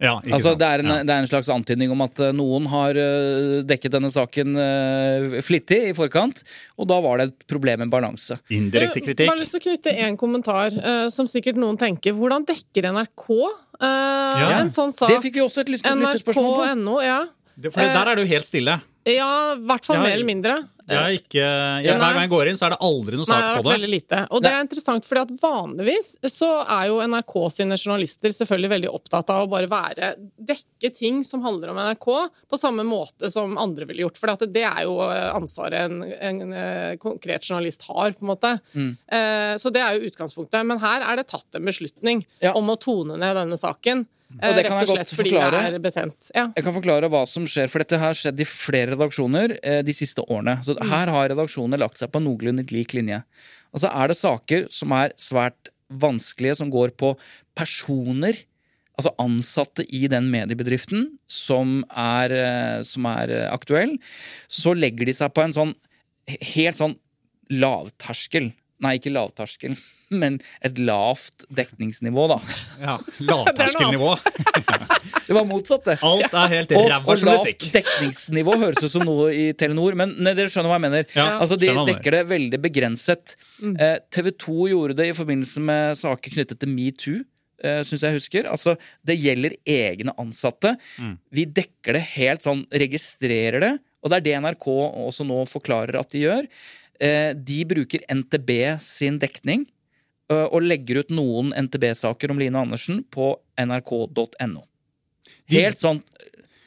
Ja, ikke Altså, sant? det, er en, Ja. det er en slags antydning om at eh, noen har eh, dekket denne saken eh, flittig i forkant, og da var det et problem med balanse. Indirekte kritikk. Jeg har lyst til å knytte en kommentar, eh, som sikkert noen tenker. Hvordan dekker NRK eh, Ja. en sånn sak? Det fikk vi også et lyttespørsmål på. NRK.no, ja. Det- For der er det jo helt stille. Ja, i hvert fall Ja, mer eller mindre. Jeg er ikke, jeg, hver gang jeg går inn, så er det aldri noe sak på det. veldig lite. Og det er interessant, fordi at vanligvis så er jo NRK sine journalister selvfølgelig veldig opptatt av å bare være dekke ting som handler om NRK, på samme måte som andre ville gjort. For det er jo eh, ansvaret en, en, eh, konkret journalist har, på en måte. Mm. Eh, Så det er jo utgangspunktet. Men her er det tatt en beslutning Ja. om å tone ned denne saken. Eh, Og det kan jeg godt forklare. Ja. Jeg kan forklare hva som skjer, for dette har skjedd i flere redaksjoner eh, de siste årene. Så her har redaksjonene lagt seg på noenlunde lik linje. Altså er det saker som er svært vanskelige, som går på personer, altså ansatte i den mediebedriften, som er, eh, som er eh, aktuell, så legger de seg på en sånn helt sånn lavterskel. Nei, ikke lavterskel, men et lavt dekningsnivå, da. Ja, Lavterskelnivå. Det var motsatt, det. Alt er helt Og, ræva og lavt dekningsnivå høres ut som noe i Telenor, men nei, dere skjønner hva jeg mener. Ja, altså, De dekker det veldig begrenset. Eh, TV 2 gjorde det i forbindelse med saker knyttet til metoo. Uh, synes jeg husker. Altså, Det gjelder egne ansatte. Vi dekker det helt sånn, registrerer det. Og det er det NRK også nå forklarer at de gjør. Eh, de bruker NTB sin dekning eh, og legger ut noen NTB-saker om Line Andersen på nrk.no. Helt sånn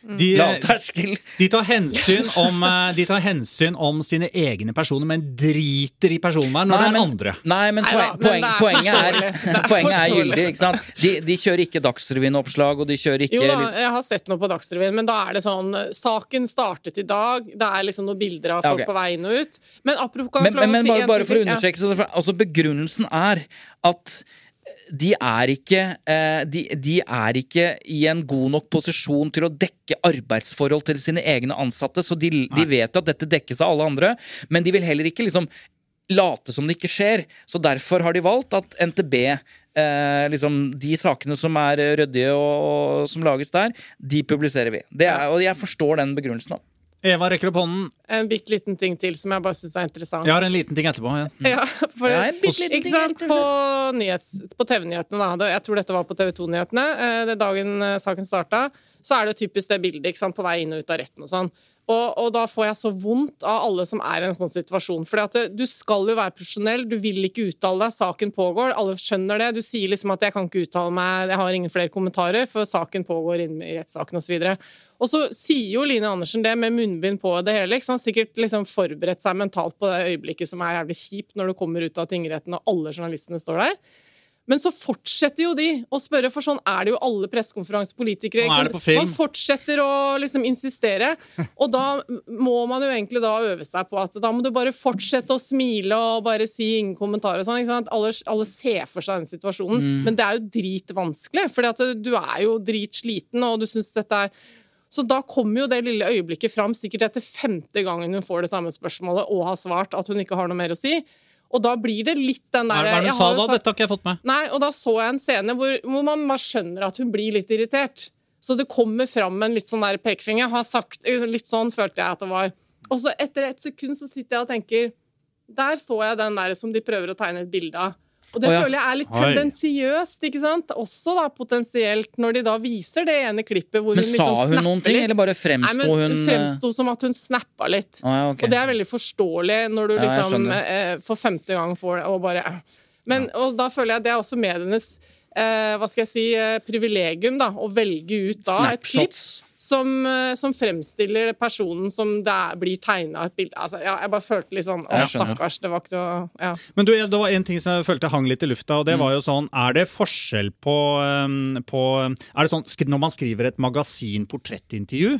De, Lavterskel. de, tar hensyn om, eh, de tar hensyn om sine egne personer, men driter i personvern når det er men, andre. Nei, men, Nei det er poenget er, poenget gyldig. ikke sant? De, de kjører ikke Dagsrevyen-oppslag, og de kjører ikke Jo da, liksom- jeg har sett noe på Dagsrevyen, men da er det sånn Saken startet i dag, det er liksom noen bilder av Ja, folk ok. på vei inn og ut. Men apropos men, men, men bare, bare for å understreke, Ja. altså Begrunnelsen er at de er, ikke, eh, de, de er ikke i en god nok posisjon til å dekke arbeidsforhold til sine egne ansatte, så de, de vet jo at dette dekkes av alle andre, men de vil heller ikke liksom late som det ikke skjer. Så derfor har de valgt at NTB Eh, liksom De sakene som er ryddige og, og som lages der, de publiserer vi. Det er, og jeg forstår den begrunnelsen. da. Eva rekker opp hånden. En bitte liten ting til som jeg bare syns er interessant. Jeg har en liten ting etterpå. Ja. Ja, for, Ja, en bit liten ikke ting sant? På, nyhets, på TV-nyhetene, da. Jeg tror dette var på TV 2-nyhetene. eh, Det dagen eh, saken starta, så er det typisk det bildet ikke sant? på vei inn og ut av retten og sånn. Og, og da får jeg så vondt av alle som er i en sånn situasjon. For du skal jo være profesjonell, du vil ikke uttale deg, saken pågår, alle skjønner det. Du sier liksom at 'jeg kan ikke uttale meg, jeg har ingen flere kommentarer', for saken pågår inn i rettssaken osv. Og, og så sier jo Line Andersen det med munnbind på det hele. Ikke sant? Sikkert liksom forberedt seg mentalt på det øyeblikket som er jævlig kjipt når du kommer ut av tingretten og alle journalistene står der. Men så fortsetter jo de å spørre, for sånn er det jo alle pressekonferansepolitikere. Er. Man fortsetter å liksom insistere, og da må man jo egentlig da øve seg på at da må du bare fortsette å smile og bare si ingen kommentarer og sånn. Alle, alle ser for seg den situasjonen, Mm. men det er jo dritvanskelig, for du er jo dritsliten, og du syns dette er så da kommer jo det lille øyeblikket fram, sikkert etter femte gangen hun får det samme spørsmålet og har svart at hun ikke har noe mer å si. Og da blir det litt den Hva der er det du sa da? sagt- Dette har ikke jeg fått med. Nei, og da så jeg en scene hvor, hvor man bare skjønner at hun blir litt irritert. Så det kommer fram en litt sånn der pekefinger. Har sagt, litt sånn følte jeg at det var. Og så etter et sekund så sitter jeg og tenker Der så jeg den der som de prøver å tegne et bilde av. Og det oh, ja. føler jeg er litt tendensiøst, ikke sant? Også da potensielt, når de da viser det ene klippet hvor Men hun sa liksom hun noen ting, litt. eller bare Nei, fremsto men hun det fremsto som at hun snappa litt. Oh, ja, okay. Og det er veldig forståelig når du Ja, liksom eh, for femte gang får det, og bare Men og da føler jeg det er også medienes eh, hva skal jeg si, eh, privilegium, da, å velge ut da et klipp Snapshots. Som, eh, som fremstiller personen som det er, blir tegna et bilde Altså, ja, jeg bare følte litt sånn Å, stakkars, det var ikke noe Ja. Men du, det var en ting som jeg følte hang litt i lufta, og det var jo sånn Er det forskjell på, på Er det sånn når man skriver et magasin-portrettintervju?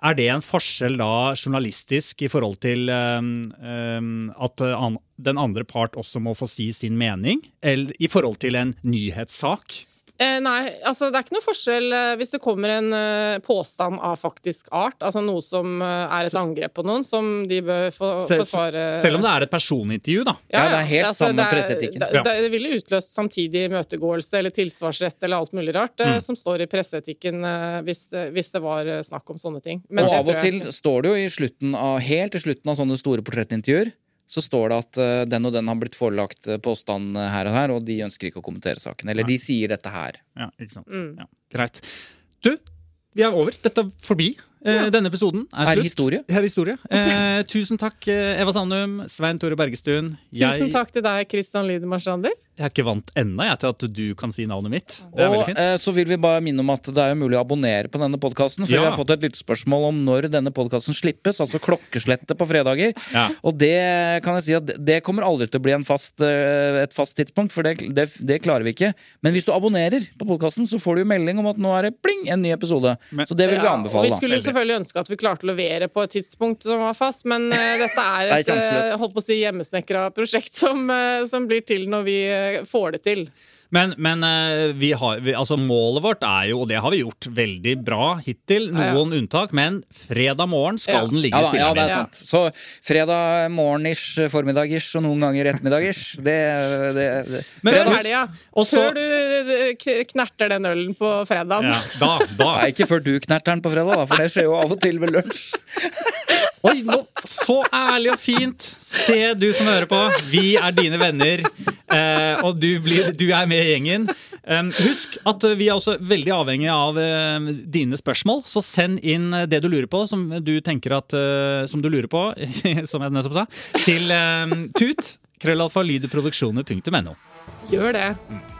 Er det en forskjell da journalistisk i forhold til um, um, at uh, an, den andre part også må få si sin mening? Eller i forhold til en nyhetssak? Eh, nei, altså det er ikke noe forskjell eh, hvis det kommer en eh, påstand av faktisk art, altså noe som eh, er et angrep på noen, som de bør få Sel- forsvare Selv om det er et personintervju, da. Ja, det er helt samme det er- presseetikken. Det, det, det ville utløst samtidig imøtegåelse eller tilsvarsrett eller alt mulig rart, Mm. som står i presseetikken hvis, det, hvis det var snakk om sånne ting. Men og av og til står det jo i slutten av, helt i slutten av sånne store portrettintervjuer, så står det at eh, den og den har blitt forelagt eh, påstand eh, her og her, og de ønsker ikke å kommentere saken. Eller de sier dette her. Ja, ikke sant. Mm. Ja, greit. Du, vi er over. Dette er forbi. Ja. Denne episoden er Er slutt. historie. Er historie. Eh, tusen takk, Eva Sandum, Svein Tore Bergestuen. Tusen takk til deg, Christian Lidemarsander. Jeg er ikke vant ennå til at du kan si navnet mitt. Det er Og veldig fint. eh, så vil vi bare minne om at det er jo mulig å abonnere på denne podkasten. For Ja. vi har fått et lyttespørsmål om når denne podkasten slippes, altså klokkeslettet på fredager. Ja. Og det kan jeg si at det- kommer aldri til å bli en fast, eh, et fast tidspunkt, for det, det, det klarer vi ikke. Men hvis du abonnerer på podkasten, så får du jo melding om at nå er det pling, en ny episode. Men- så det vil vi Ja, anbefale. vi da. skulle selvfølgelig ønske at vi klarte å levere på et tidspunkt som var fast, men uh, dette er Det er et eh, holdt på å si hjemmesnekra prosjekt som, uh, som blir til når vi får det til. Men, men eh, vi har, vi, altså målet vårt er jo, og det har vi gjort veldig bra hittil, noen unntak, men fredag morgen skal Ja. den ligge i spilleren. ja, det er sant. Så fredag morgen-ish, formiddag-ish, og noen ganger ettermiddag-ish. Det, det, det. Men- helga. og så- Før du eh, knerter den ølen på fredagen. Ja, da, da. Nei, ikke før du knerter den på fredag, da, for det skjer jo av og til ved lunsj. Oi, nå, så ærlig og fint! Se, du som hører på. Vi er dine venner, eh, og du, blir, du er med i gjengen. Husk at vi er også veldig avhengig av eh, dine spørsmål, så send inn det du lurer på, som du tenker at eh, Som du lurer på, som jeg nettopp sa, til eh, tut. Krøllalfalydeproduksjoner.no. Gjør det.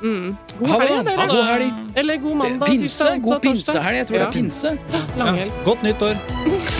Mm. God helg, dere. God helg. Eller god mandag, Pinse. tirsdag, God pinsehelg. Jeg tror det er pinse. Ja. Godt nyttår.